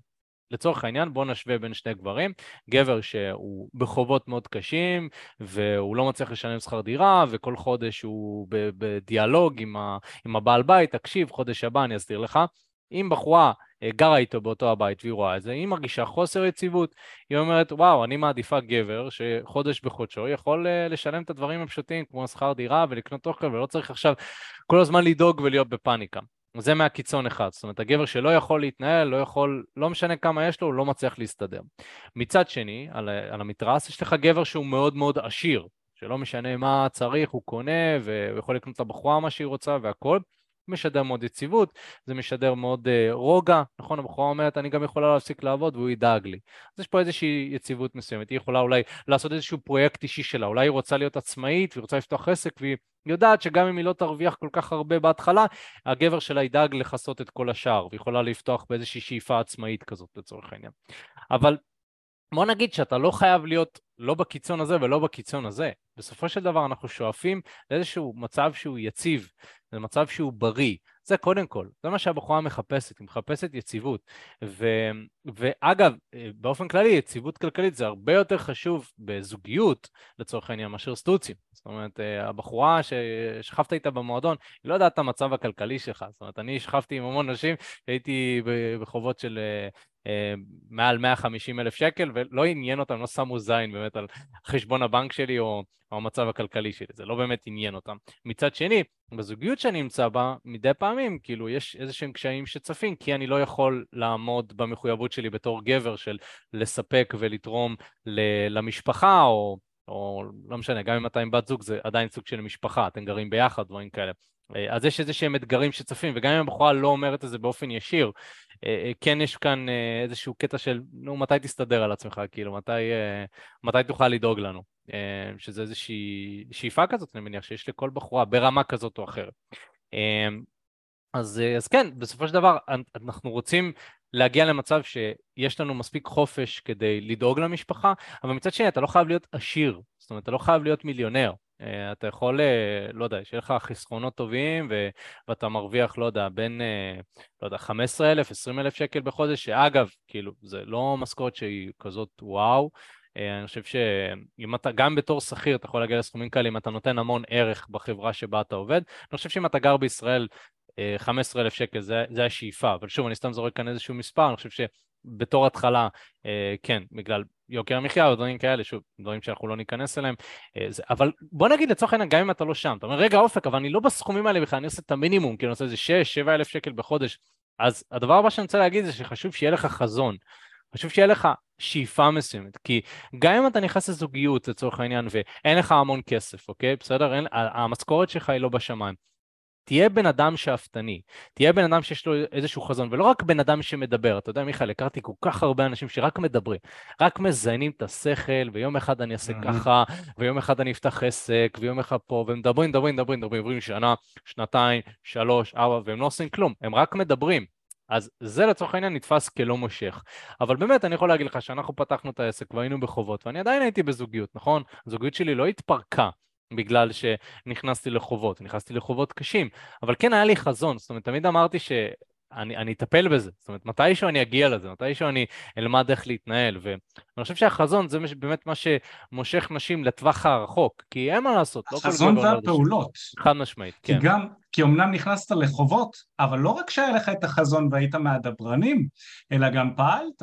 לצורך העניין בואו נשווה בין שני גברים, גבר שהוא בחובות מאוד קשים והוא לא מצליח לשלם שכר דירה וכל חודש הוא בדיאלוג עם, ה, עם הבעל בית, תקשיב, חודש הבא אני אסביר לך. אם בחורה אה, גרה איתו באותו הבית והיא רואה את זה, היא מרגישה חוסר יציבות. היא אומרת, וואו, אני מעדיפה גבר שחודש בחודשו יכול אה, לשלם את הדברים הפשוטים כמו שכר דירה ולקנות אוכל ולא צריך עכשיו כל הזמן לדאוג ולהיות בפאניקה. זה מהקיצון אחד, זאת אומרת הגבר שלא יכול להתנהל, לא יכול, לא משנה כמה יש לו, הוא לא מצליח להסתדר. מצד שני, על, על המתרס, יש לך גבר שהוא מאוד מאוד עשיר, שלא משנה מה צריך, הוא קונה והוא יכול לקנות לבחורה מה שהיא רוצה והכל, משדר מאוד יציבות, זה משדר מאוד uh, רוגע, נכון? הבחורה אומרת, אני גם יכולה להפסיק לעבוד והוא ידאג לי. אז יש פה איזושהי יציבות מסוימת, היא יכולה אולי לעשות איזשהו פרויקט אישי שלה, אולי היא רוצה להיות עצמאית והיא רוצה לפתוח עסק והיא יודעת שגם אם היא לא תרוויח כל כך הרבה בהתחלה, הגבר שלה ידאג לכסות את כל השאר, ויכולה לפתוח באיזושהי שאיפה עצמאית כזאת לצורך העניין. אבל בוא נגיד שאתה לא חייב להיות לא בקיצון הזה ולא בקיצון הזה. בסופו של דבר אנחנו שואפים לאיזשהו מצב שהוא יציב, זה מצב שהוא בריא. זה קודם כל, זה מה שהבחורה מחפשת, היא מחפשת יציבות. ו, ואגב, באופן כללי, יציבות כלכלית זה הרבה יותר חשוב בזוגיות, לצורך העניין, מאשר סטוצים. זאת אומרת, הבחורה ששכבת איתה במועדון, היא לא יודעת את המצב הכלכלי שלך. זאת אומרת, אני שכבתי עם המון נשים, הייתי בחובות של אה, מעל 150 אלף שקל, ולא עניין אותם, לא שמו זין באמת על חשבון הבנק שלי או, או המצב הכלכלי שלי, זה לא באמת עניין אותם. מצד שני, בזוגיות שאני נמצא בה, מדי פעמים, כאילו, יש איזה שהם קשיים שצפים, כי אני לא יכול לעמוד במחויבות שלי בתור גבר של לספק ולתרום למשפחה, או או לא משנה, גם אם אתה עם בת זוג זה עדיין סוג של משפחה, אתם גרים ביחד, דברים כאלה. אה, אז יש איזה שהם אתגרים שצפים, וגם אם הבחורה לא אומרת את זה באופן ישיר, אה, אה, כן יש כאן איזשהו קטע של, נו, מתי תסתדר על עצמך, כאילו, מתי, מתי תוכל לדאוג לנו, שזה איזושהי שאיפה כזאת, אני מניח, שיש לכל בחורה ברמה כזאת או אחרת. אז, אז כן, בסופו של דבר אנחנו רוצים להגיע למצב שיש לנו מספיק חופש כדי לדאוג למשפחה, אבל מצד שני אתה לא חייב להיות עשיר, זאת אומרת אתה לא חייב להיות מיליונר. אה, אתה יכול, אה, לא יודע, שיהיה לך חסכונות טובים ו- ואתה מרוויח, לא יודע, בין, אה, לא יודע, 15,000, 20,000 שקל בחודש, שאגב, כאילו, זה לא משכורת שהיא כזאת וואו. אני חושב שאם אתה, גם בתור שכיר, אתה יכול להגיע לסכומים כאלה אם אתה נותן המון ערך בחברה שבה אתה עובד. אני חושב שאם אתה גר בישראל, 15,000 שקל זה, זה השאיפה, אבל שוב, אני סתם זורק כאן איזשהו מספר, אני חושב שבתור התחלה, כן, בגלל יוקר המחיה או דברים כאלה, שוב, דברים שאנחנו לא ניכנס אליהם, אה, זה, אבל בוא נגיד לצורך העניין, גם אם אתה לא שם, אתה אומר, רגע אופק, אבל אני לא בסכומים האלה בכלל, אני עושה את המינימום, כאילו אני עושה איזה 6-7 אלף שקל בחודש, אז הדבר הבא שאני רוצה להגיד זה שחשוב שיהיה לך חזון, חשוב שיהיה לך שאיפה מסוימת, כי גם אם אתה נכנס לזוגיות לצורך העניין ואין לך המון כסף, אוקיי? בסדר? אין, המשכורת שלך היא לא בשמיים. תהיה בן אדם שאפתני, תהיה בן אדם שיש לו איזשהו חזון, ולא רק בן אדם שמדבר. אתה יודע, מיכאל, הכרתי כל כך הרבה אנשים שרק מדברים, רק מזיינים את השכל, ויום אחד אני אעשה ככה, ויום אחד אני אפתח עסק, ויום אחד פה, ומדברים, מדברים, מדברים, מדברים, עוברים שנה, שנתיים, שלוש, ארבע, והם לא עושים כלום, הם רק מדברים. אז זה לצורך העניין נתפס כלא מושך. אבל באמת, אני יכול להגיד לך שאנחנו פתחנו את העסק והיינו בחובות, ואני עדיין הייתי בזוגיות, נכון? הזוגיות שלי לא התפרקה. בגלל שנכנסתי לחובות, נכנסתי לחובות קשים, אבל כן היה לי חזון, זאת אומרת, תמיד אמרתי ש... אני, אני אטפל בזה, זאת אומרת, מתישהו אני אגיע לזה, מתישהו אני אלמד איך להתנהל, ואני חושב שהחזון זה באמת מה שמושך נשים לטווח הרחוק, כי אין מה לעשות, לא כל החזון והפעולות. חד משמעית, כי כן. גם, כי אמנם נכנסת לחובות, אבל לא רק שהיה לך את החזון והיית מהדברנים, אלא גם פעלת.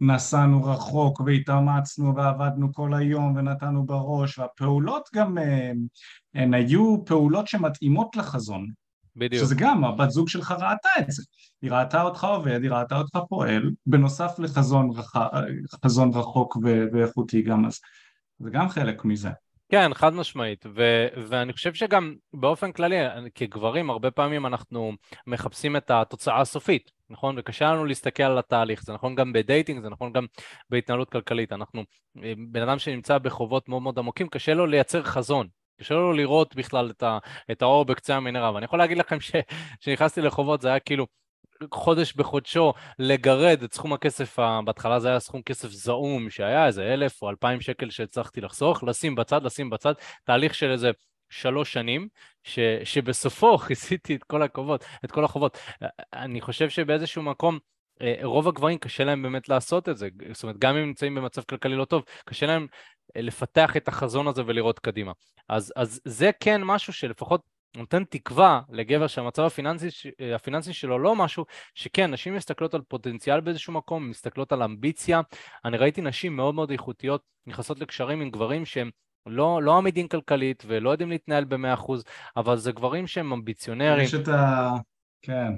נסענו רחוק והתאמצנו ועבדנו כל היום ונתנו בראש, והפעולות גם, הן, אה, הן היו פעולות שמתאימות לחזון. בדיוק. שזה גם, הבת זוג שלך ראתה את זה. היא ראתה אותך עובד, היא ראתה אותך פועל, בנוסף לחזון רח... חזון רחוק ו... ואיכותי גם, אז זה גם חלק מזה. כן, חד משמעית, ו- ואני חושב שגם באופן כללי, כגברים, הרבה פעמים אנחנו מחפשים את התוצאה הסופית, נכון? וקשה לנו להסתכל על התהליך, זה נכון גם בדייטינג, זה נכון גם בהתנהלות כלכלית. אנחנו, בן אדם שנמצא בחובות מאוד מאוד עמוקים, קשה לו לייצר חזון, קשה לו לראות בכלל את, ה, את האור בקצה המנהרה, ואני יכול להגיד לכם שכשנכנסתי לחובות זה היה כאילו חודש בחודשו לגרד את סכום הכסף, בהתחלה זה היה סכום כסף זעום שהיה איזה אלף או אלפיים שקל שהצלחתי לחסוך, לשים בצד, לשים בצד, תהליך של איזה שלוש שנים, ש, שבסופו *laughs* כיסיתי את כל החובות, את כל החובות. אני חושב שבאיזשהו מקום אה, רוב הגברים קשה להם באמת לעשות את זה, זאת אומרת גם אם נמצאים במצב כלכלי לא טוב, קשה להם לפתח את החזון הזה ולראות קדימה. אז, אז זה כן משהו שלפחות נותן תקווה לגבר שהמצב הפיננסי, אה, הפיננסי שלו לא משהו, שכן, נשים מסתכלות על פוטנציאל באיזשהו מקום, מסתכלות על אמביציה. אני ראיתי נשים מאוד מאוד איכותיות נכנסות לקשרים עם גברים שהם לא, לא עמידים כלכלית ולא יודעים להתנהל ב-100%, אבל זה גברים שהם אמביציונרים. יש את ה... כן.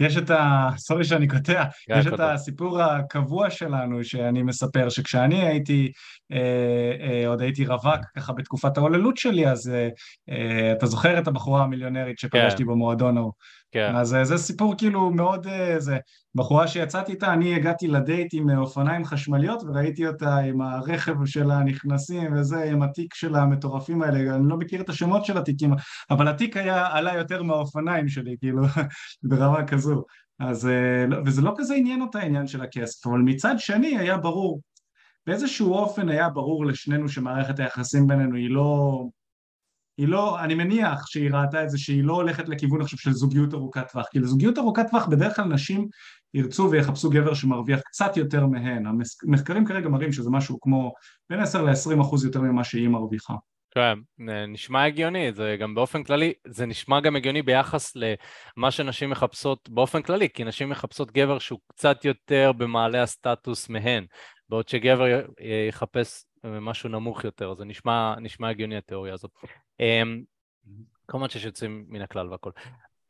יש את ה... סורי שאני קוטע, יש את הסיפור הקבוע שלנו שאני מספר, שכשאני הייתי, אה, אה, עוד הייתי רווק ככה בתקופת ההוללות שלי, אז אה, אה, אתה זוכר את הבחורה המיליונרית שפגשתי כן. במועדון ההוא. כן. אז אה, זה סיפור כאילו מאוד, אה, זה בחורה שיצאתי איתה, אני הגעתי לדייט עם אה, אופניים חשמליות וראיתי אותה עם הרכב של הנכנסים וזה, עם התיק של המטורפים האלה, אני לא מכיר את השמות של התיקים, אבל התיק היה עלה יותר מהאופניים שלי, כאילו, *laughs* ברמה כזו. אז, לא, וזה לא כזה עניין אותה העניין של הכסף, אבל מצד שני היה ברור, באיזשהו אופן היה ברור לשנינו שמערכת היחסים בינינו היא לא, היא לא, אני מניח שהיא ראתה את זה שהיא לא הולכת לכיוון עכשיו של זוגיות ארוכת טווח, כי לזוגיות ארוכת טווח בדרך כלל נשים ירצו ויחפשו גבר שמרוויח קצת יותר מהן, המחקרים כרגע מראים שזה משהו כמו בין 10 ל-20 אחוז יותר ממה שהיא מרוויחה. כן, נשמע הגיוני, זה גם באופן כללי, זה נשמע גם הגיוני ביחס למה שנשים מחפשות באופן כללי, כי נשים מחפשות גבר שהוא קצת יותר במעלה הסטטוס מהן, בעוד שגבר יחפש משהו נמוך יותר, זה נשמע, נשמע הגיוני התיאוריה הזאת. אמ, כמובן שיש יוצאים מן הכלל והכל.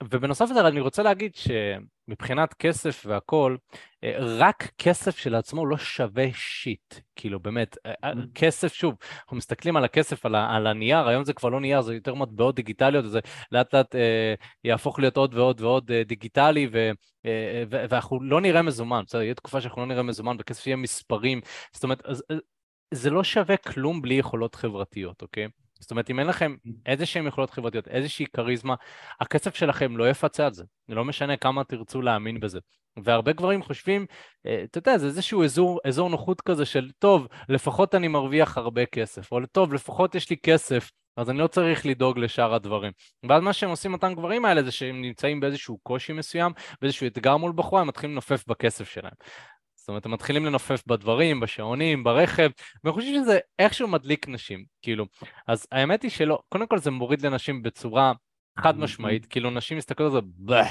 ובנוסף לזה אני רוצה להגיד שמבחינת כסף והכול, אה, רק כסף שלעצמו לא שווה שיט, כאילו באמת, אה, אה, mm. כסף שוב, אנחנו מסתכלים על הכסף, על, על הנייר, היום זה כבר לא נייר, זה יותר מטבעות דיגיטליות, וזה לאט לאט אה, יהפוך להיות עוד ועוד ועוד אה, דיגיטלי, ו, אה, ואנחנו לא נראה מזומן, בסדר, יהיה תקופה שאנחנו לא נראה מזומן, וכסף יהיה מספרים, זאת אומרת, אז, זה לא שווה כלום בלי יכולות חברתיות, אוקיי? זאת אומרת, אם אין לכם איזה שהן יכולות חברתיות, איזושהי כריזמה, הכסף שלכם לא יפצה על זה. לא משנה כמה תרצו להאמין בזה. והרבה גברים חושבים, אה, אתה יודע, זה איזשהו אזור, אזור נוחות כזה של, טוב, לפחות אני מרוויח הרבה כסף, או טוב, לפחות יש לי כסף, אז אני לא צריך לדאוג לשאר הדברים. ואז מה שהם עושים אותם גברים האלה זה שהם נמצאים באיזשהו קושי מסוים, באיזשהו אתגר מול בחורה, הם מתחילים לנופף בכסף שלהם. זאת אומרת, הם מתחילים לנופף בדברים, בשעונים, ברכב, ואני חושב שזה איכשהו מדליק נשים, כאילו. אז האמת היא שלא, קודם כל זה מוריד לנשים בצורה חד משמעית, כאילו נשים מסתכלות על זה,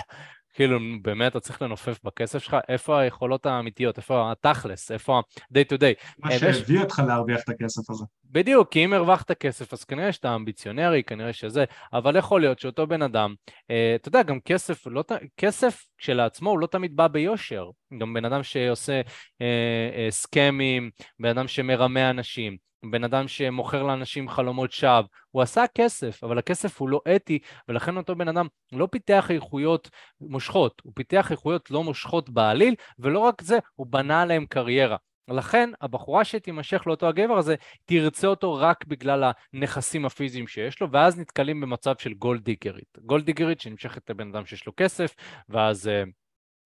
כאילו, באמת, אתה צריך לנופף בכסף שלך? איפה היכולות האמיתיות? איפה התכלס? איפה ה-day to day? מה אה, שהביא אותך להרוויח את הכסף הזה. בדיוק, כי אם הרווחת כסף, אז כנראה שאתה אמביציונרי, כנראה שזה, אבל יכול להיות שאותו בן אדם, אה, אתה יודע, גם כסף, לא, כסף כשלעצמו הוא לא תמיד בא ביושר. גם בן אדם שעושה אה, אה, סכמים, בן אדם שמרמה אנשים. בן אדם שמוכר לאנשים חלומות שווא, הוא עשה כסף, אבל הכסף הוא לא אתי, ולכן אותו בן אדם לא פיתח איכויות מושכות, הוא פיתח איכויות לא מושכות בעליל, ולא רק זה, הוא בנה עליהם קריירה. לכן הבחורה שתימשך לאותו הגבר הזה, תרצה אותו רק בגלל הנכסים הפיזיים שיש לו, ואז נתקלים במצב של גולדיגרית. גולדיגרית שנמשכת לבן אדם שיש לו כסף, ואז...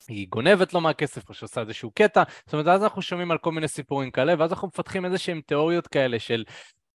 היא גונבת לו מהכסף או שעושה איזשהו קטע, זאת אומרת אז אנחנו שומעים על כל מיני סיפורים כאלה ואז אנחנו מפתחים איזה שהם תיאוריות כאלה של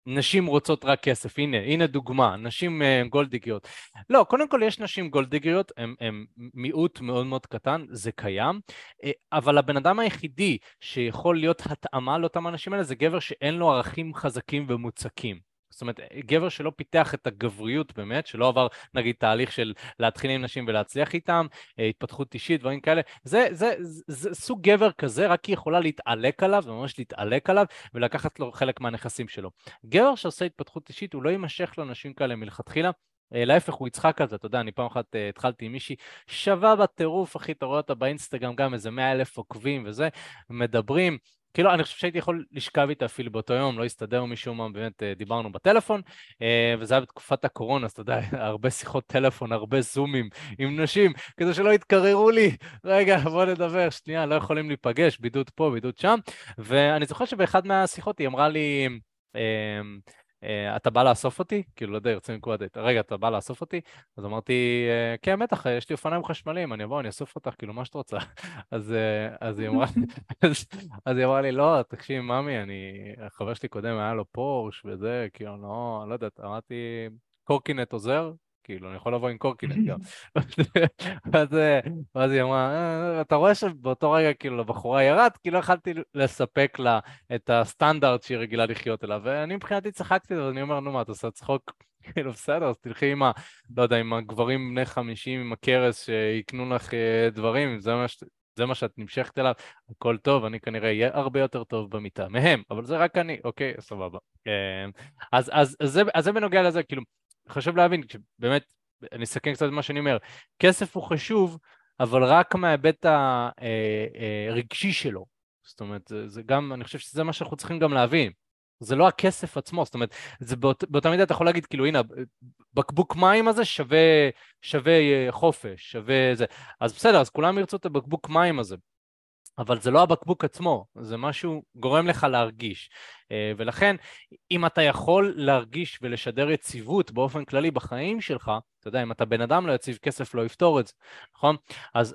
נשים רוצות רק כסף, הנה, הנה דוגמה, נשים uh, גולדיגיות. לא, קודם כל יש נשים גולדיגיות, הן מיעוט מאוד מאוד קטן, זה קיים, uh, אבל הבן אדם היחידי שיכול להיות התאמה לאותם אנשים האלה זה גבר שאין לו ערכים חזקים ומוצקים. זאת אומרת, גבר שלא פיתח את הגבריות באמת, שלא עבר נגיד תהליך של להתחיל עם נשים ולהצליח איתם, אה, התפתחות אישית, דברים כאלה, זה, זה, זה, זה סוג גבר כזה, רק היא יכולה להתעלק עליו, ממש להתעלק עליו, ולקחת לו חלק מהנכסים שלו. גבר שעושה התפתחות אישית, הוא לא יימשך לאנשים כאלה מלכתחילה. אה, להפך, הוא יצחק על זה, אתה יודע, אני פעם אחת uh, התחלתי עם מישהי שווה בטירוף, אחי, אתה רואה אותה באינסטגרם גם איזה מאה אלף עוקבים וזה, מדברים, כאילו, אני חושב שהייתי יכול לשכב איתה אפילו באותו יום, לא הסתדר משום מה, באמת אה, דיברנו בטלפון, אה, וזה היה בתקופת הקורונה, אז אתה יודע, *laughs* הרבה שיחות טלפון, הרבה זומים עם נשים, כדי שלא יתקררו לי, רגע, בוא נדבר, שנייה, לא יכולים להיפגש, בידוד פה, בידוד שם, ואני זוכר שבאחד מהשיחות היא אמרה לי, אה, אתה בא לאסוף אותי? כאילו, לא יודע, יוצאים מנקודת דייט. רגע, אתה בא לאסוף אותי? אז אמרתי, אה, כן, בטח, יש לי אופניים חשמליים, אני אבוא, אני אאסוף אותך, כאילו, מה שאת רוצה. *laughs* אז, אה, אז היא אמרה לי, *laughs* אז היא אמרה לי, לא, תקשיב, ממי, אני, החבר שלי קודם היה לו פורש וזה, כאילו, לא, לא יודעת, אמרתי, קורקינט עוזר? כאילו, אני יכול לבוא עם קורקינט גם. *laughs* ואז, ואז היא אמרה, אה, אתה רואה שבאותו רגע, כאילו, לבחורה ירד, כי לא יכלתי לספק לה את הסטנדרט שהיא רגילה לחיות אליו, ואני מבחינתי צחקתי, ואני אומר, נו מה, אתה עושה צחוק? *laughs* כאילו, בסדר, אז תלכי עם ה... לא יודע, עם הגברים בני חמישים, עם הכרס, שיקנו לך אה, דברים, זה מה ש... זה מה שאת נמשכת אליו, הכל טוב, אני כנראה אהיה הרבה יותר טוב במיטה מהם, אבל זה רק אני, אוקיי, סבבה. אה, אז, אז, אז, זה, אז זה בנוגע לזה, כאילו, חשוב להבין, באמת, אני אסכם קצת את מה שאני אומר, כסף הוא חשוב, אבל רק מההיבט הרגשי אה, אה, שלו. זאת אומרת, זה, זה גם, אני חושב שזה מה שאנחנו צריכים גם להבין. זה לא הכסף עצמו, זאת אומרת, זה באות, באותה מידה אתה יכול להגיד, כאילו, הנה, בקבוק מים הזה שווה, שווה אה, חופש, שווה זה. אז בסדר, אז כולם ירצו את הבקבוק מים הזה. אבל זה לא הבקבוק עצמו, זה משהו גורם לך להרגיש. אה, ולכן, אם אתה יכול להרגיש ולשדר יציבות באופן כללי בחיים שלך, אתה יודע, אם אתה בן אדם לא יציב, כסף לא יפתור את זה, נכון? אז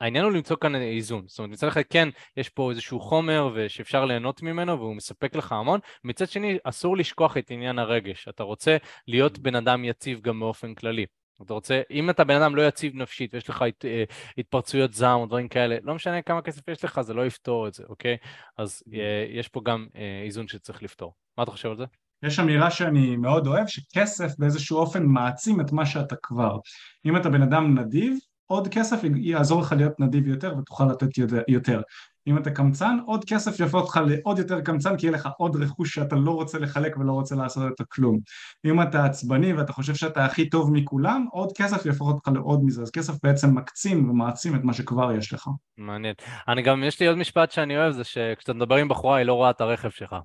העניין הוא למצוא כאן איזון. זאת אומרת, מצד אחד כן, יש פה איזשהו חומר שאפשר ליהנות ממנו והוא מספק לך המון, מצד שני, אסור לשכוח את עניין הרגש. אתה רוצה להיות בן אדם יציב גם באופן כללי. אתה רוצה, אם אתה בן אדם לא יציב נפשית ויש לך הת, אה, התפרצויות זעם או דברים כאלה, לא משנה כמה כסף יש לך, זה לא יפתור את זה, אוקיי? אז אה, יש פה גם אה, איזון שצריך לפתור. מה אתה חושב על זה? יש אמירה שאני מאוד אוהב, שכסף באיזשהו אופן מעצים את מה שאתה כבר. אם אתה בן אדם נדיב, עוד כסף יעזור לך להיות נדיב יותר ותוכל לתת יותר. אם אתה קמצן, עוד כסף יפה אותך לעוד יותר קמצן כי יהיה לך עוד רכוש שאתה לא רוצה לחלק ולא רוצה לעשות את הכלום. אם אתה עצבני ואתה חושב שאתה הכי טוב מכולם, עוד כסף יהפוך אותך לעוד מזה, אז כסף בעצם מקצין ומעצים את מה שכבר יש לך. מעניין. אני גם, יש לי עוד משפט שאני אוהב, זה שכשאתה מדבר עם בחורה היא לא רואה את הרכב שלך.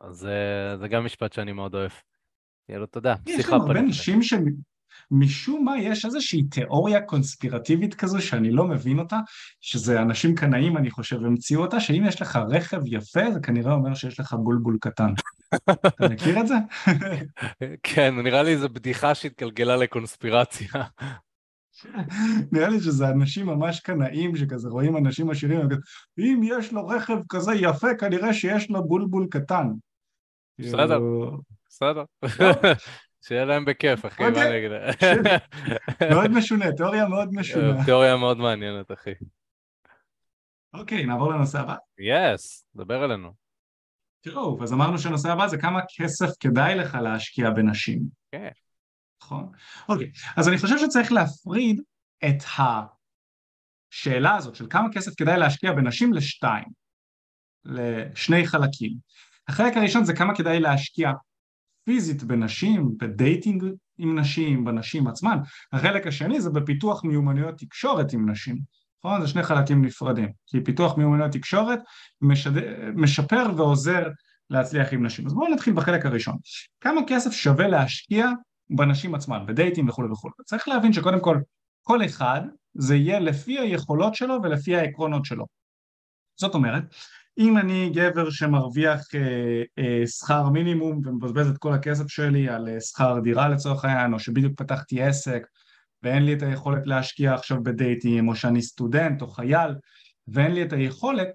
אז אה, זה גם משפט שאני מאוד אוהב. יאללה, תודה. יש גם הרבה נשים ש... משום מה יש איזושהי תיאוריה קונספירטיבית כזו שאני לא מבין אותה, שזה אנשים קנאים אני חושב המציאו אותה, שאם יש לך רכב יפה זה כנראה אומר שיש לך בולבול קטן. *laughs* אתה מכיר את זה? כן, נראה לי זו בדיחה שהתגלגלה לקונספירציה. נראה לי שזה אנשים ממש קנאים שכזה רואים אנשים עשירים, אם יש לו רכב כזה יפה כנראה שיש לו בולבול קטן. בסדר, כאילו- בסדר. שיהיה להם בכיף, אחי, מה. אני אגיד? *laughs* מאוד משונה, תיאוריה מאוד משונה. תיאוריה מאוד מעניינת, אחי. אוקיי, נעבור לנושא הבא. יס, דבר אלינו. תראו, אז אמרנו שהנושא הבא זה כמה כסף כדאי לך להשקיע בנשים. כן. נכון? אוקיי, אז אני חושב שצריך להפריד את השאלה הזאת של כמה כסף כדאי להשקיע בנשים לשתיים, לשני חלקים. החלק הראשון זה כמה כדאי להשקיע פיזית בנשים, בדייטינג עם נשים, בנשים עצמן. החלק השני זה בפיתוח מיומנויות תקשורת עם נשים. נכון? זה שני חלקים נפרדים. כי פיתוח מיומנויות תקשורת משד... משפר ועוזר להצליח עם נשים. אז בואו נתחיל בחלק הראשון. כמה כסף שווה להשקיע בנשים עצמן, בדייטים וכולי וכולי. צריך להבין שקודם כל, כל אחד זה יהיה לפי היכולות שלו ולפי העקרונות שלו. זאת אומרת, אם אני גבר שמרוויח אה, אה, שכר מינימום ומבזבז את כל הכסף שלי על אה, שכר דירה לצורך העניין, או שבדיוק פתחתי עסק ואין לי את היכולת להשקיע עכשיו בדייטים, או שאני סטודנט או חייל ואין לי את היכולת,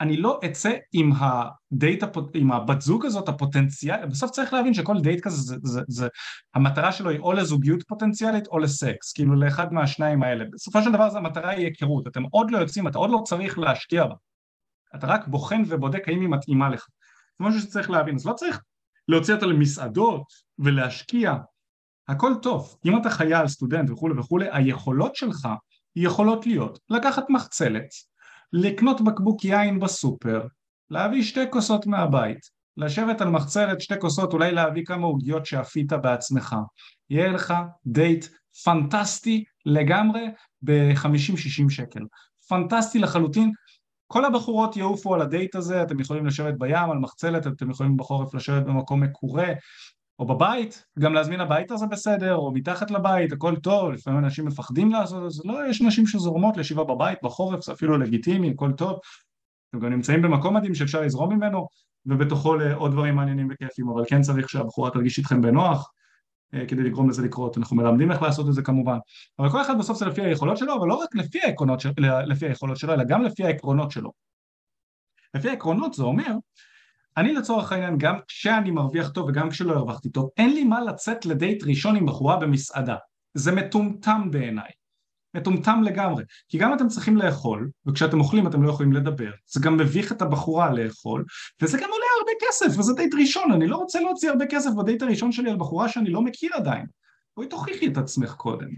אני לא אצא עם הדייט, עם הבת זוג הזאת הפוטנציאל, בסוף צריך להבין שכל דייט כזה, זה, זה, זה, המטרה שלו היא או לזוגיות פוטנציאלית או לסקס, כאילו לאחד מהשניים האלה. בסופו של דבר המטרה היא היכרות, אתם עוד לא יוצאים, אתה עוד לא צריך להשקיע בה. אתה רק בוחן ובודק האם היא מתאימה לך. זה משהו שצריך להבין, אז לא צריך להוציא אותה למסעדות ולהשקיע, הכל טוב, אם אתה חייל, סטודנט וכולי וכולי, היכולות שלך יכולות להיות לקחת מחצלת, לקנות בקבוק יין בסופר, להביא שתי כוסות מהבית, לשבת על מחצלת שתי כוסות, אולי להביא כמה עוגיות שאפית בעצמך, יהיה לך דייט פנטסטי לגמרי ב-50-60 שקל, פנטסטי לחלוטין, כל הבחורות יעופו על הדייט הזה, אתם יכולים לשבת בים, על מחצלת, אתם יכולים בחורף לשבת במקום מקורה, או בבית, גם להזמין הביתה זה בסדר, או מתחת לבית, הכל טוב, לפעמים אנשים מפחדים לעשות את זה, לא, יש נשים שזורמות לישיבה בבית, בחורף, זה אפילו לגיטימי, הכל טוב, אתם גם נמצאים במקום מדהים שאפשר לזרום ממנו, ובתוכו לעוד דברים מעניינים וכיפים, אבל כן צריך שהבחורה תרגיש איתכם בנוח, אה, כדי לגרום לזה לקרות, אנחנו מלמדים איך לעשות את זה כמובן, אבל כל אחד בסוף זה לפי היכולות שלו, אבל לא רק לפי, של, לפי היכולות שלו, אלא גם לפי העקרונות שלו. לפי העקרונות זה אומר, אני לצורך העניין גם כשאני מרוויח טוב וגם כשלא הרווחתי טוב, אין לי מה לצאת לדייט ראשון עם בחורה במסעדה, זה מטומטם בעיניי, מטומטם לגמרי, כי גם אתם צריכים לאכול, וכשאתם אוכלים אתם לא יכולים לדבר, זה גם מביך את הבחורה לאכול, וזה גם עולה הרבה כסף, וזה דייט ראשון, אני לא רוצה להוציא הרבה כסף בדייט הראשון שלי על בחורה שאני לא מכיר עדיין, בואי תוכיחי את עצמך קודם.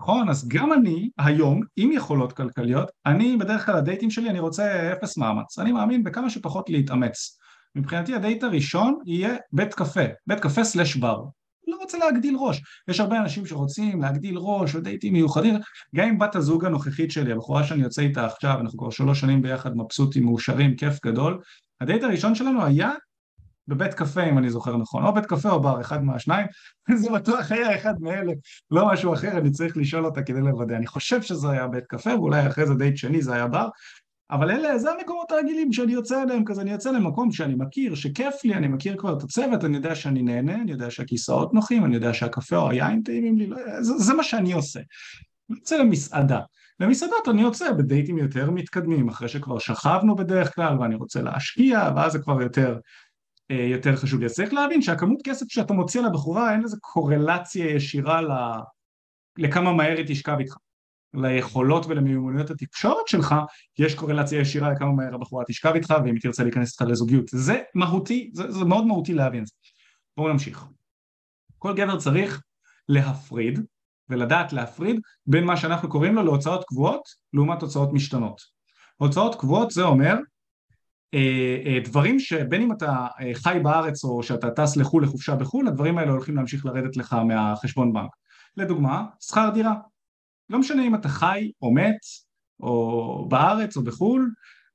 נכון? אז גם אני היום עם יכולות כלכליות, אני בדרך כלל הדייטים שלי אני רוצה אפס מאמץ, אני מאמין בכמה שפחות להתאמץ. מבחינתי הדייט הראשון יהיה בית קפה, בית קפה slash בר. לא רוצה להגדיל ראש. יש הרבה אנשים שרוצים להגדיל ראש ודייטים מיוחדים, גם עם בת הזוג הנוכחית שלי, הבחורה שאני יוצא איתה עכשיו, אנחנו כבר שלוש שנים ביחד מבסוטים, מאושרים, כיף גדול. הדייט הראשון שלנו היה בבית קפה אם אני זוכר נכון, או בית קפה או בר, אחד מהשניים, *laughs* זה בטוח היה אחד מאלה, לא משהו אחר, אני צריך לשאול אותה כדי לוודא. אני חושב שזה היה בית קפה, ואולי אחרי זה דייט שני זה היה בר, אבל אלה, זה המקומות הרגילים שאני יוצא אליהם, כזה אני יוצא למקום שאני מכיר, שכיף לי, אני מכיר כבר את הצוות, אני יודע שאני נהנה, אני יודע שהכיסאות נוחים, אני יודע שהקפה או היין טעימים לי, לא, זה, זה מה שאני עושה. אני יוצא למסעדה. למסעדות אני יוצא בדייטים יותר מתקדמים, אחרי שכבר שכבנו בדרך כלל ואני רוצה להשקיע, ואז זה כבר יותר אה, יותר חשוב לי. אז צריך להבין שהכמות כסף שאתה מוציא לבחורה אין לזה קורלציה ישירה ל... לכמה מהר היא תשכב איתך. ליכולות ולמיומנויות התקשורת שלך יש קורלציה ישירה לכמה מהר הבחורה תשכב איתך ואם היא תרצה להיכנס איתך לזוגיות. זה מהותי, זה, זה מאוד מהותי להבין את זה. בואו נמשיך. כל גבר צריך להפריד ולדעת להפריד בין מה שאנחנו קוראים לו להוצאות קבועות לעומת הוצאות משתנות. הוצאות קבועות זה אומר אה, אה, דברים שבין אם אתה אה, חי בארץ או שאתה טס לחו"ל לחופשה בחו"ל, הדברים האלה הולכים להמשיך לרדת לך מהחשבון בנק. לדוגמה, שכר דירה. לא משנה אם אתה חי או מת או בארץ או בחו"ל,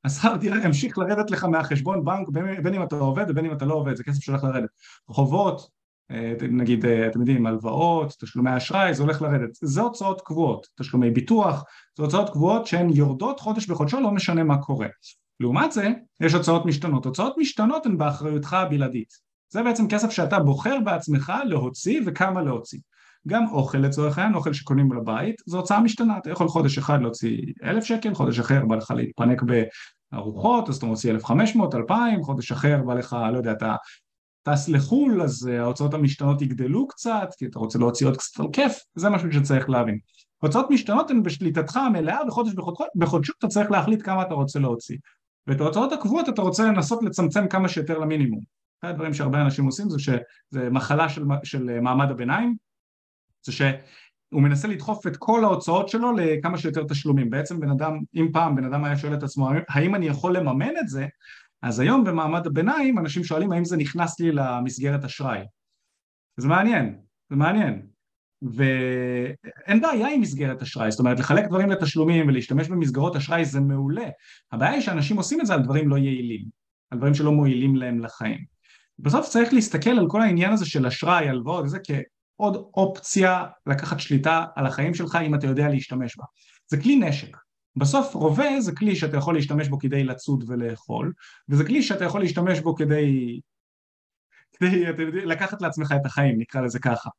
השכר דירה ימשיך לרדת לך מהחשבון בנק בין אם אתה עובד ובין אם אתה לא עובד, זה כסף שהולך לרדת. חובות, נגיד, אתם יודעים, הלוואות, תשלומי אשראי, זה הולך לרדת. זה הוצאות קבועות, תשלומי ביטוח, זה הוצאות קבועות שהן יורדות חודש בחודשו, לא משנה מה קורה. לעומת זה, יש הוצאות משתנות. הוצאות משתנות הן באחריותך הבלעדית. זה בעצם כסף שאתה בוחר בעצמך להוציא וכמה להוציא. גם אוכל לצורך העניין, אוכל שקונים לבית, זו הוצאה משתנה, אתה יכול חודש אחד להוציא אלף שקל, חודש אחר בא לך להתפנק בארוחות, אז אתה מוציא אלף חמש מאות, אלפיים, חודש אחר בא לך, לא יודע, אתה טס לחו"ל, אז ההוצאות המשתנות יגדלו קצת, כי אתה רוצה להוציא עוד קצת על כיף, זה משהו שצריך להבין. הוצאות משתנות הן בשליטתך המלאה, וחודש בחודשו אתה צריך להחליט כמה אתה רוצה להוציא. ואת ההוצאות הקבועות אתה רוצה לנסות לצמצם כמה שיותר למינימום. אחד הדברים שהרבה אנשים עושים זה שזה מחלה של, של מעמד הביניים, זה שהוא מנסה לדחוף את כל ההוצאות שלו לכמה שיותר תשלומים. בעצם בן אדם, אם פעם בן אדם היה שואל את עצמו האם אני יכול לממן את זה, אז היום במעמד הביניים אנשים שואלים האם זה נכנס לי למסגרת אשראי. זה מעניין, זה מעניין. ואין בעיה עם מסגרת אשראי, זאת אומרת לחלק דברים לתשלומים ולהשתמש במסגרות אשראי זה מעולה, הבעיה היא שאנשים עושים את זה על דברים לא יעילים, על דברים שלא מועילים להם לחיים. בסוף צריך להסתכל על כל העניין הזה של אשראי, הלוואות וזה כעוד אופציה לקחת שליטה על החיים שלך אם אתה יודע להשתמש בה. זה כלי נשק, בסוף רובה זה כלי שאתה יכול להשתמש בו כדי לצוד ולאכול, וזה כלי שאתה יכול להשתמש בו כדי, כדי לקחת לעצמך את החיים, נקרא לזה ככה.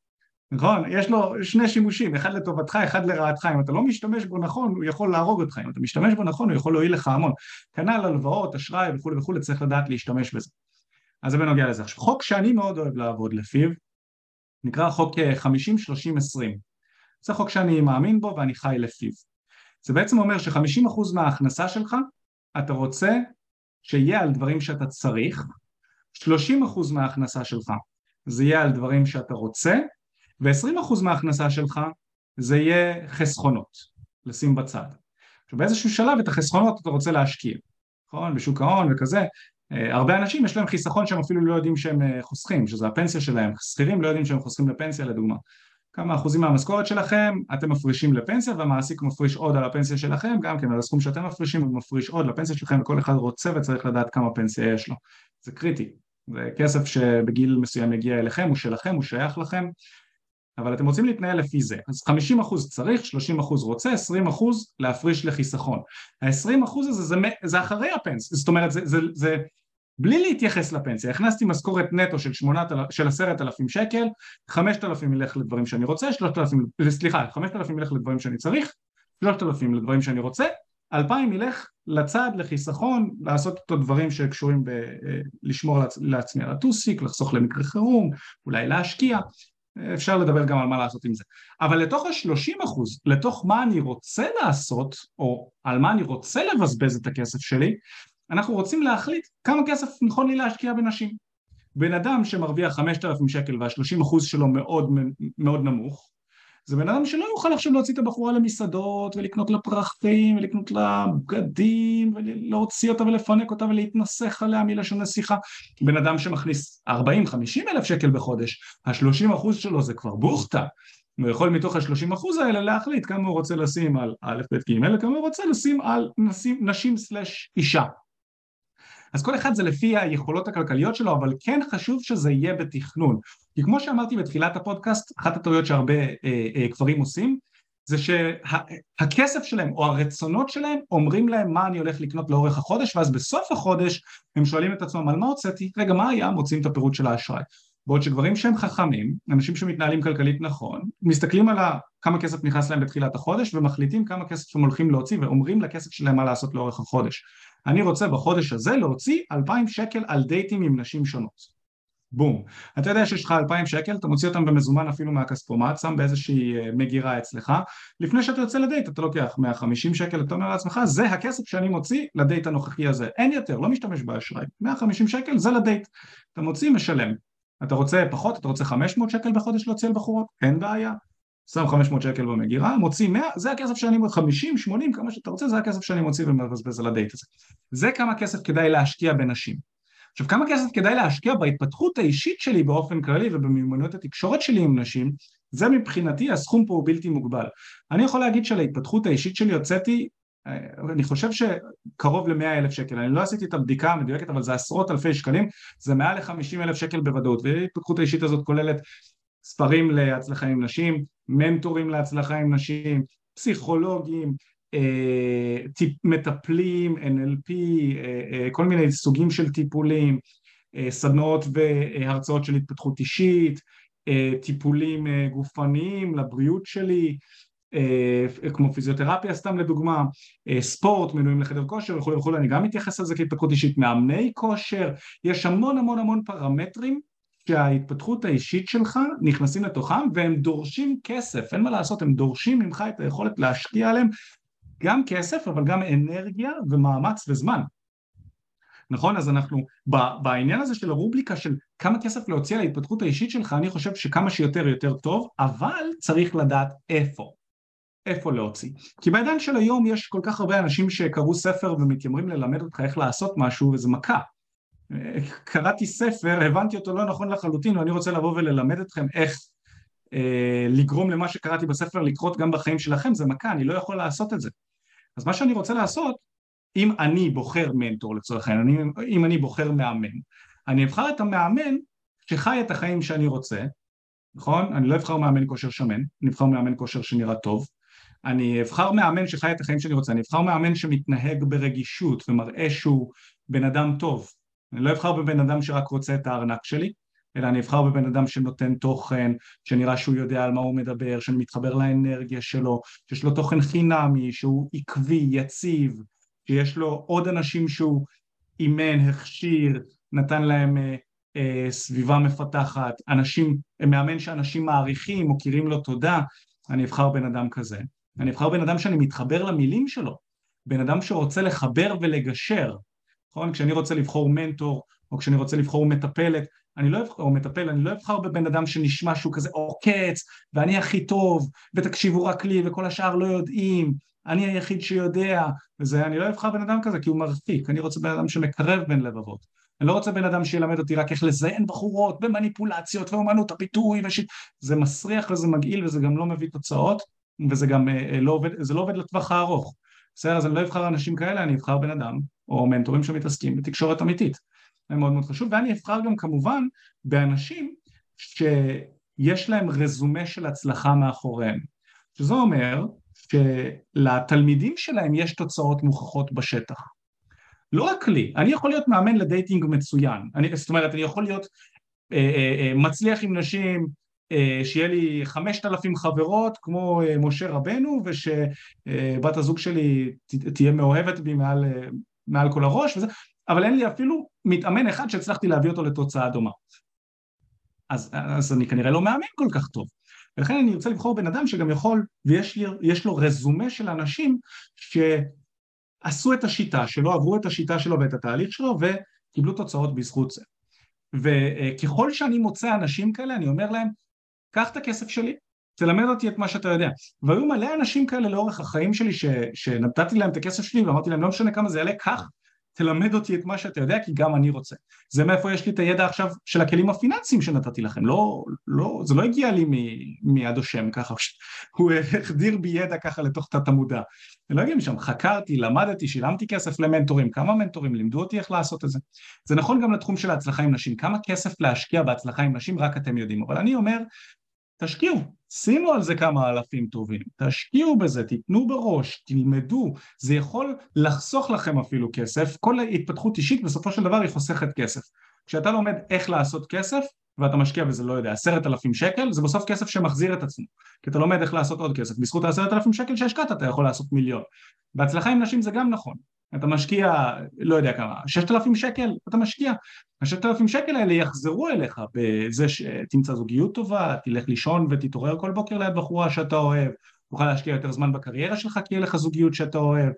נכון? יש לו שני שימושים, אחד לטובתך, אחד לרעתך, אם אתה לא משתמש בו נכון הוא יכול להרוג אותך, אם אתה משתמש בו נכון הוא יכול להועיל לך המון, כנ"ל הלוואות, אשראי וכולי וכולי, צריך לדעת להשתמש בזה. אז זה בנוגע לזה. עכשיו חוק שאני מאוד אוהב לעבוד לפיו, נקרא חוק 50-30-20, אה, זה חוק שאני מאמין בו ואני חי לפיו. זה בעצם אומר ש-50% מההכנסה שלך אתה רוצה שיהיה על דברים שאתה צריך, 30% מההכנסה שלך זה יהיה על דברים שאתה רוצה ו-20% מההכנסה שלך זה יהיה חסכונות, לשים בצד. עכשיו באיזשהו שלב את החסכונות אתה רוצה להשקיע, נכון? בשוק ההון וכזה, אה, הרבה אנשים יש להם חיסכון שהם אפילו לא יודעים שהם אה, חוסכים, שזה הפנסיה שלהם, שכירים לא יודעים שהם חוסכים לפנסיה לדוגמה. כמה אחוזים מהמשכורת שלכם אתם מפרישים לפנסיה והמעסיק מפריש עוד על הפנסיה שלכם, גם כן על הסכום שאתם מפרישים הוא מפריש עוד לפנסיה שלכם וכל אחד רוצה וצריך לדעת כמה פנסיה יש לו, זה קריטי, זה כסף שבגיל מסוים יגיע אליכם, הוא שלכם, הוא שייך לכם. אבל אתם רוצים להתנהל לפי זה, אז 50% צריך, 30% רוצה, 20% להפריש לחיסכון. ה-20% הזה זה, זה אחרי הפנסיה, זאת אומרת זה, זה, זה בלי להתייחס לפנסיה, הכנסתי משכורת נטו של, 8, של 10,000 שקל, 5,000 ילך לדברים שאני רוצה, 3,000, סליחה, 5,000 ילך לדברים שאני צריך, 3,000 לדברים שאני רוצה, 2,000 ילך לצד, לחיסכון, לעשות אותו דברים שקשורים בלשמור אה, לעצמי על הטוסיק, לחסוך למקרה חירום, אולי להשקיע, אפשר לדבר גם על מה לעשות עם זה. אבל לתוך ה-30 אחוז, לתוך מה אני רוצה לעשות, או על מה אני רוצה לבזבז את הכסף שלי, אנחנו רוצים להחליט כמה כסף נכון לי להשקיע בנשים. בן אדם שמרוויח 5,000 שקל וה-30 אחוז שלו מאוד מאוד נמוך, זה בן אדם שלא יוכל עכשיו להוציא את הבחורה למסעדות ולקנות לה פרחים ולקנות לה בגדים ולהוציא אותה ולפנק אותה ולהתנסח עליה מלשון נסיכה. בן אדם שמכניס 40-50 אלף שקל בחודש ה-30 אחוז שלו זה כבר בוכטה. הוא יכול מתוך ה-30 אחוז האלה להחליט כמה הוא רוצה לשים על א' ב' ג' כמה הוא רוצה לשים על נשים סלש אישה אז כל אחד זה לפי היכולות הכלכליות שלו, אבל כן חשוב שזה יהיה בתכנון. כי כמו שאמרתי בתחילת הפודקאסט, אחת הטעויות שהרבה אה, אה, גברים עושים, זה שהכסף שה, שלהם או הרצונות שלהם אומרים להם מה אני הולך לקנות לאורך החודש, ואז בסוף החודש הם שואלים את עצמם על מה הוצאתי, רגע מה היה, מוצאים את הפירוט של האשראי. בעוד שגברים שהם חכמים, אנשים שמתנהלים כלכלית נכון, מסתכלים על כמה כסף נכנס להם בתחילת החודש ומחליטים כמה כסף הם הולכים להוציא ואומרים לכסף שלהם מה לעשות לאורך החודש. אני רוצה בחודש הזה להוציא אלפיים שקל על דייטים עם נשים שונות. בום. אתה יודע שיש לך אלפיים שקל, אתה מוציא אותם במזומן אפילו מהכספומט, שם באיזושהי אה, מגירה אצלך, לפני שאתה יוצא לדייט אתה לוקח 150 שקל, אתה אומר לעצמך, זה הכסף שאני מוציא לדייט הנוכחי הזה, אין יותר, לא משתמש באשראי, 150 שקל זה לדייט, אתה מוציא משלם, אתה רוצה פחות, אתה רוצה 500 שקל בחודש להוציא על בחורות, אין בעיה, שם 500 שקל במגירה, מוציא 100, זה הכסף שאני מוציא, 50, 80, כמה שאתה רוצה, זה הכסף שאני מוציא ומבזבז על הדייט הזה. זה כמה כסף כדאי להשקיע בנשים. עכשיו כמה כסף כדאי להשקיע בהתפתחות האישית שלי באופן כללי ובמיומנויות התקשורת שלי עם נשים, זה מבחינתי הסכום פה הוא בלתי מוגבל. אני יכול להגיד שעל ההתפתחות האישית שלי הוצאתי, אה, אני חושב שקרוב ל-100 אלף שקל, אני לא עשיתי את הבדיקה המדויקת אבל זה עשרות אלפי שקלים, זה מעל ל-50 אלף שקל בוודאות, וההתפתחות האישית הזאת כוללת ספרים להצלחה עם נשים, מנטורים להצלחה עם נשים, פסיכולוגים, אה, מטפלים, NLP, אה, אה, כל מיני סוגים של טיפולים, סדנאות והרצאות של התפתחות אישית, טיפולים גופניים לבריאות שלי, כמו פיזיותרפיה סתם לדוגמה, ספורט, מנויים לחדר כושר וכולי וכולי, אני גם מתייחס לזה כהתפתחות אישית, מאמני כושר, יש המון המון המון פרמטרים שההתפתחות האישית שלך נכנסים לתוכם והם דורשים כסף, אין מה לעשות, הם דורשים ממך את היכולת להשקיע עליהם גם כסף אבל גם אנרגיה ומאמץ וזמן. נכון? אז אנחנו בעניין הזה של הרובליקה של כמה כסף להוציא על ההתפתחות האישית שלך אני חושב שכמה שיותר יותר טוב אבל צריך לדעת איפה. איפה להוציא. כי בעידן של היום יש כל כך הרבה אנשים שקראו ספר ומתיימרים ללמד אותך איך לעשות משהו וזה מכה קראתי ספר, הבנתי אותו לא נכון לחלוטין ואני רוצה לבוא וללמד אתכם איך אה, לגרום למה שקראתי בספר לקרות גם בחיים שלכם, זה מכה, אני לא יכול לעשות את זה. אז מה שאני רוצה לעשות, אם אני בוחר מנטור לצורך העניין, אם אני בוחר מאמן, אני אבחר את המאמן שחי את החיים שאני רוצה, נכון? אני לא אבחר מאמן כושר שמן, אני אבחר מאמן כושר שנראה טוב, אני אבחר מאמן שחי את החיים שאני רוצה, אני אבחר מאמן שמתנהג ברגישות ומראה שהוא בן אדם טוב, אני לא אבחר בבן אדם שרק רוצה את הארנק שלי, אלא אני אבחר בבן אדם שנותן תוכן, שנראה שהוא יודע על מה הוא מדבר, שאני מתחבר לאנרגיה שלו, שיש לו תוכן חינמי, שהוא עקבי, יציב, שיש לו עוד אנשים שהוא אימן, הכשיר, נתן להם אה, אה, סביבה מפתחת, אנשים, מאמן שאנשים מעריכים, מוקירים לו תודה, אני אבחר בן אדם כזה. אני אבחר בן אדם שאני מתחבר למילים שלו, בן אדם שרוצה לחבר ולגשר, נכון? כשאני רוצה לבחור מנטור, או כשאני רוצה לבחור מטפלת, אני לא אבחר, או מטפל, אני לא אבחר בבן אדם שנשמע שהוא כזה עוקץ, ואני הכי טוב, ותקשיבו רק לי, וכל השאר לא יודעים, אני היחיד שיודע, וזה, אני לא אבחר בן אדם כזה כי הוא מרחיק, אני רוצה בן אדם שמקרב בין לבבות. אני לא רוצה בן אדם שילמד אותי רק איך לזיין בחורות במניפולציות ואומנות הפיתוי וש... זה מסריח וזה מגעיל וזה גם לא מביא תוצאות וזה גם אה, אה, לא עובד, זה לא עובד לטווח הארוך. בסדר, אז אני לא אבחר אנשים כאלה, אני אבחר בן אדם או מנטורים שמתעסקים בתקשורת אמיתית. זה מאוד מאוד חשוב, ואני אבחר גם כמובן באנשים שיש להם רזומה של הצלחה מאחוריהם, שזה אומר שלתלמידים שלהם יש תוצאות מוכחות בשטח. לא רק לי, אני יכול להיות מאמן לדייטינג מצוין, אני, זאת אומרת אני יכול להיות אה, אה, אה, מצליח עם נשים, אה, שיהיה לי חמשת אלפים חברות כמו אה, משה רבנו ושבת הזוג שלי תהיה מאוהבת בי מעל, אה, מעל כל הראש וזה, אבל אין לי אפילו מתאמן אחד שהצלחתי להביא אותו לתוצאה דומה. אז, אז אני כנראה לא מאמן כל כך טוב. ולכן אני רוצה לבחור בן אדם שגם יכול, ויש לו רזומה של אנשים שעשו את השיטה שלו, עברו את השיטה שלו ואת התהליך שלו וקיבלו תוצאות בזכות זה. וככל שאני מוצא אנשים כאלה, אני אומר להם, קח את הכסף שלי, תלמד אותי את מה שאתה יודע. והיו מלא אנשים כאלה לאורך החיים שלי ש, שנתתי להם את הכסף שלי ואמרתי להם לא משנה כמה זה יעלה, קח תלמד אותי את מה שאתה יודע כי גם אני רוצה. זה מאיפה יש לי את הידע עכשיו של הכלים הפיננסיים שנתתי לכם, לא, לא, זה לא הגיע לי מיד השם ככה, הוא החדיר בי ידע ככה לתוך תת המודע. זה לא הגיע משם, חקרתי, למדתי, שילמתי כסף למנטורים, כמה מנטורים לימדו אותי איך לעשות את זה. זה נכון גם לתחום של ההצלחה עם נשים, כמה כסף להשקיע בהצלחה עם נשים רק אתם יודעים, אבל אני אומר תשקיעו, שימו על זה כמה אלפים טובים, תשקיעו בזה, תיתנו בראש, תלמדו, זה יכול לחסוך לכם אפילו כסף, כל התפתחות אישית בסופו של דבר היא חוסכת כסף. כשאתה לומד איך לעשות כסף ואתה משקיע בזה, לא יודע, עשרת אלפים שקל, זה בסוף כסף שמחזיר את עצמו, כי אתה לומד איך לעשות עוד כסף, בזכות העשרת אלפים שקל שהשקעת אתה יכול לעשות מיליון. בהצלחה עם נשים זה גם נכון, אתה משקיע, לא יודע כמה, ששת אלפים שקל, אתה משקיע. הששת אלפים שקל האלה יחזרו אליך בזה שתמצא זוגיות טובה, תלך לישון ותתעורר כל בוקר ליד בחורה שאתה אוהב, תוכל להשקיע יותר זמן בקריירה שלך כי יהיה לך זוגיות שאתה אוהב,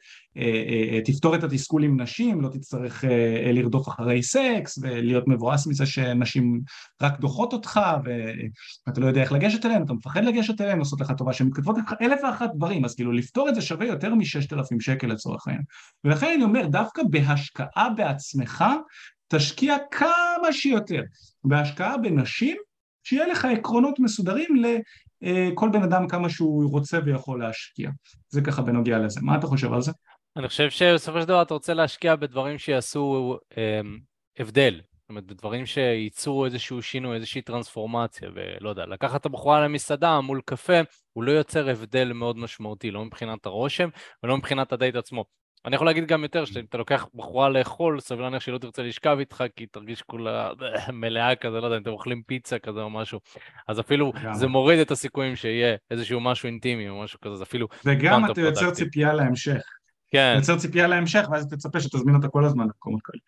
תפתור את התסכול עם נשים, לא תצטרך לרדוף אחרי סקס ולהיות מבואס מזה שנשים רק דוחות אותך ואתה לא יודע איך לגשת אליהן, אתה מפחד לגשת אליהן, לעשות לך טובה שהן מתכתבות לך אלף ואחת דברים, אז כאילו לפתור את זה שווה יותר מששת אלפים שקל לצורך העניין. ולכן אני אומר, דווקא בהשקעה בעצמך, תשקיע כמה שיותר בהשקעה בנשים, שיהיה לך עקרונות מסודרים לכל בן אדם כמה שהוא רוצה ויכול להשקיע. זה ככה בנוגע לזה. מה אתה חושב על זה? אני חושב שבסופו של דבר אתה רוצה להשקיע בדברים שיעשו אה, הבדל, זאת אומרת, בדברים שייצרו איזשהו שינוי, איזושהי טרנספורמציה, ולא יודע, לקחת את הבחורה למסעדה מול קפה, הוא לא יוצר הבדל מאוד משמעותי, לא מבחינת הרושם ולא מבחינת הדייט עצמו. אני יכול להגיד גם יותר, שאם אתה לוקח בחורה לאכול, סביר להניח שהיא לא תרצה לשכב איתך, כי היא תרגיש כולה מלאה כזה, לא יודע, אם אתם אוכלים פיצה כזה או משהו. אז אפילו זה מוריד את הסיכויים שיהיה איזשהו משהו אינטימי או משהו כזה, זה אפילו... וגם אתה יוצר ציפייה להמשך. כן. יוצר ציפייה להמשך, ואז תצפה שתזמין אותה כל הזמן למקומות כאלה.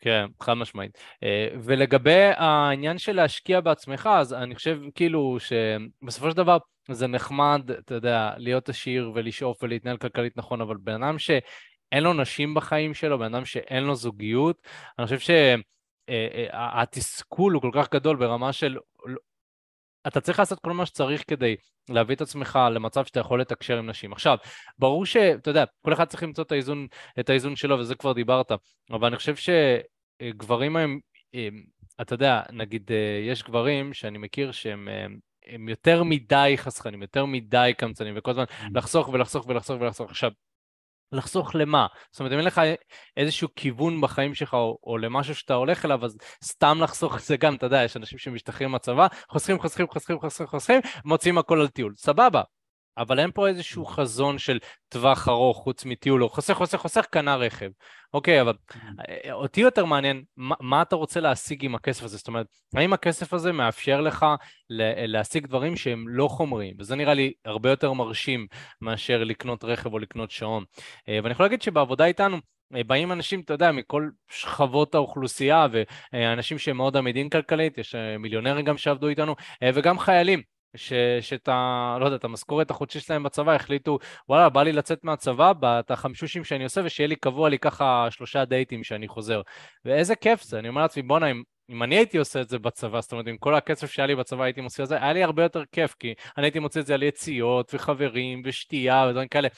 כן, חד משמעית. אה, ולגבי העניין של להשקיע בעצמך, אז אני חושב כאילו שבסופו של דבר זה נחמד, אתה יודע, להיות עשיר ולשאוף ולהתנהל כלכלית נכון, אבל בן אדם שאין לו נשים בחיים שלו, בן אדם שאין לו זוגיות, אני חושב שהתסכול אה, אה, הוא כל כך גדול ברמה של אתה צריך לעשות כל מה שצריך כדי להביא את עצמך למצב שאתה יכול לתקשר עם נשים. עכשיו, ברור שאתה יודע, כל אחד צריך למצוא את האיזון, את האיזון שלו, וזה כבר דיברת, אבל אני חושב שגברים הם, אתה יודע, נגיד אה, יש גברים שאני מכיר שהם הם יותר מדי חסכנים, יותר מדי קמצנים, וכל הזמן mm. לחסוך ולחסוך ולחסוך ולחסוך. עכשיו, לחסוך למה? זאת אומרת, אם אין לך איזשהו כיוון בחיים שלך או, או למשהו שאתה הולך אליו, אז סתם לחסוך זה גם, אתה יודע, יש אנשים שמשתחררים מהצבא, חוסכים, חוסכים, חוסכים, חוסכים, חוסכים, מוציאים הכל על טיול. סבבה, אבל אין פה איזשהו mm. חזון של טווח ארוך חוץ מטיול, או חוסך, חוסך, חוסך, קנה רכב. אוקיי, אבל mm. אה, אותי יותר מעניין, מה, מה אתה רוצה להשיג עם הכסף הזה? זאת אומרת, האם הכסף הזה מאפשר לך להשיג דברים שהם לא חומריים? וזה נראה לי הרבה יותר מרשים מאשר לקנות רכב או לקנות שעון. אה, ואני יכול להגיד שבעבודה איתנו, אה, באים אנשים, אתה יודע, מכל שכבות האוכלוסייה, ואנשים שהם מאוד עמידים כלכלית, יש מיליונרים גם שעבדו איתנו, וגם חיילים. ש, שאת ה... לא יודע, את המשכורת החודשית שלהם בצבא החליטו, וואלה, בא לי לצאת מהצבא, את החמשושים שאני עושה, ושיהיה לי קבוע לי ככה שלושה דייטים שאני חוזר. ואיזה כיף זה, אני אומר לעצמי, בואנה, אם, אם אני הייתי עושה את זה בצבא, זאת אומרת, עם כל הכסף שהיה לי בצבא הייתי מוציא על זה, היה לי הרבה יותר כיף, כי אני הייתי מוציא את זה על יציאות וחברים ושתייה ודברים כאלה.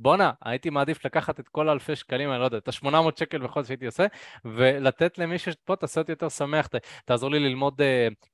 בואנה, הייתי מעדיף לקחת את כל האלפי שקלים, אני לא יודע, את ה-800 שקל בכל שהייתי עושה, ולתת למישהו פה, תעשה אותי יותר שמח, ת, תעזור לי ללמוד uh,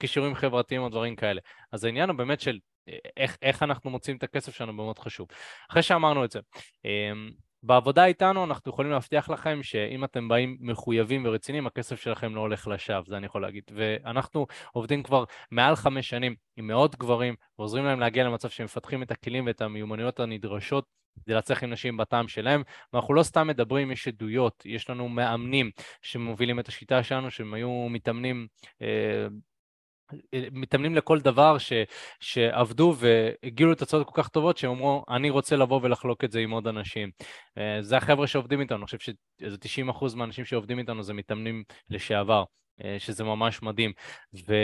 כישורים חברתיים או דברים כאלה. אז העניין הוא באמת של אה, איך, איך אנחנו מוצאים את הכסף שלנו מאוד חשוב. אחרי שאמרנו את זה, um, בעבודה איתנו אנחנו יכולים להבטיח לכם שאם אתם באים מחויבים ורציניים, הכסף שלכם לא הולך לשווא, זה אני יכול להגיד. ואנחנו עובדים כבר מעל חמש שנים עם מאות גברים, ועוזרים להם להגיע למצב שהם מפתחים את הכלים ואת המיומנויות הנדרשות כדי להצליח עם נשים בטעם שלהם, ואנחנו לא סתם מדברים, יש עדויות, יש לנו מאמנים שמובילים את השיטה שלנו, שהם היו מתאמנים אה, מתאמנים לכל דבר ש, שעבדו והגיעו לתוצאות כל כך טובות שהם אמרו, אני רוצה לבוא ולחלוק את זה עם עוד אנשים. אה, זה החבר'ה שעובדים איתנו, אני חושב שאיזה 90% מהאנשים שעובדים איתנו זה מתאמנים לשעבר. אה, שזה ממש מדהים, ו...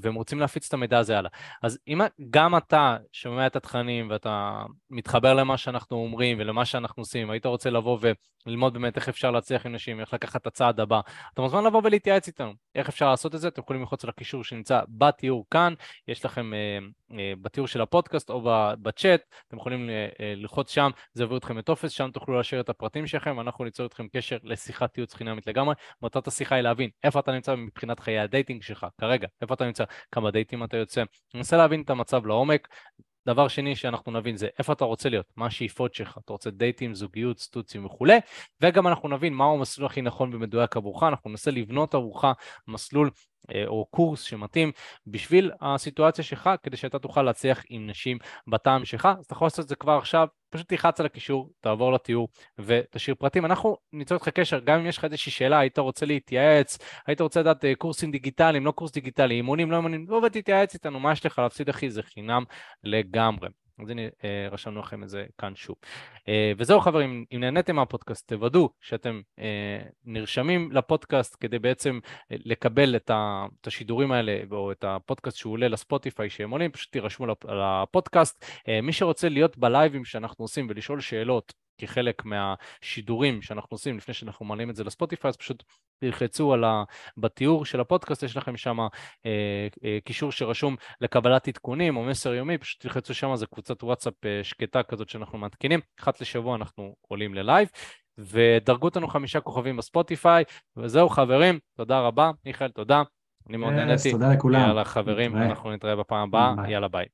והם רוצים להפיץ את המידע הזה הלאה. אז אם גם אתה שומע את התכנים ואתה מתחבר למה שאנחנו אומרים ולמה שאנחנו עושים, היית רוצה לבוא וללמוד באמת איך אפשר להצליח עם נשים, איך לקחת את הצעד הבא, אתה מוזמן לבוא ולהתייעץ איתנו. איך אפשר לעשות את זה? אתם יכולים ללחוץ על הקישור שנמצא בתיאור כאן, יש לכם אה, אה, בתיאור של הפודקאסט או בצ'אט, אתם יכולים אה, אה, ללחוץ שם, זה יביא אתכם לטופס, שם תוכלו להשאיר את הפרטים שלכם, אנחנו ניצור איתכם קשר לשיחת ייעוץ חינמית לגמרי. מטרת השיחה היא להבין איפה אתה נמצא מבחינת חיי ה dating שלך כרגע, איפה אתה נמצא, כמה דייטים אתה יוצא, ננסה להבין את המצב לעומק. דבר שני שאנחנו נבין זה איפה אתה רוצה להיות, מה השאיפות שלך, אתה רוצה דייטים, זוגיות, סטוצים וכולי, וגם אנחנו נבין מהו המסלול הכי נכון ומדויק עבורך, אנחנו ננסה לבנות עבורך מסלול או קורס שמתאים בשביל הסיטואציה שלך, כדי שאתה תוכל להצליח עם נשים בטעם שלך, אז אתה יכול לעשות את זה כבר עכשיו, פשוט תלחץ על הקישור, תעבור לתיאור ותשאיר פרטים. אנחנו ניצור איתך קשר, גם אם יש לך איזושהי שאלה, היית רוצה להתייעץ, היית רוצה לדעת אה, קורסים דיגיטליים, לא קורס דיגיטלי, אימונים, לא אימונים, לא ותתייעץ איתנו, מה יש לך להפסיד אחי, זה חינם לגמרי. אז הנה, אה, רשמנו לכם את זה כאן שוב. אה, וזהו חברים, אם נהניתם מהפודקאסט, תוודאו שאתם אה, נרשמים לפודקאסט כדי בעצם לקבל את השידורים האלה, או את הפודקאסט שהוא עולה לספוטיפיי שהם עולים, פשוט תירשמו לפודקאסט. מי שרוצה להיות בלייבים שאנחנו עושים ולשאול שאלות, כחלק מהשידורים שאנחנו עושים לפני שאנחנו מעלים את זה לספוטיפיי, אז פשוט תלחצו על ה... בתיאור של הפודקאסט, יש לכם שם אה, אה, קישור שרשום לקבלת עדכונים או מסר יומי, פשוט תלחצו שם, זה קבוצת וואטסאפ אה, שקטה כזאת שאנחנו מעדכנים, אחת לשבוע אנחנו עולים ללייב. ודרגו אותנו חמישה כוכבים בספוטיפיי, וזהו חברים, תודה רבה, מיכאל, תודה, אני מאוד yes, נהניתי. תודה לכולם. יאללה חברים. אנחנו נתראה בפעם הבאה, יאללה ביי.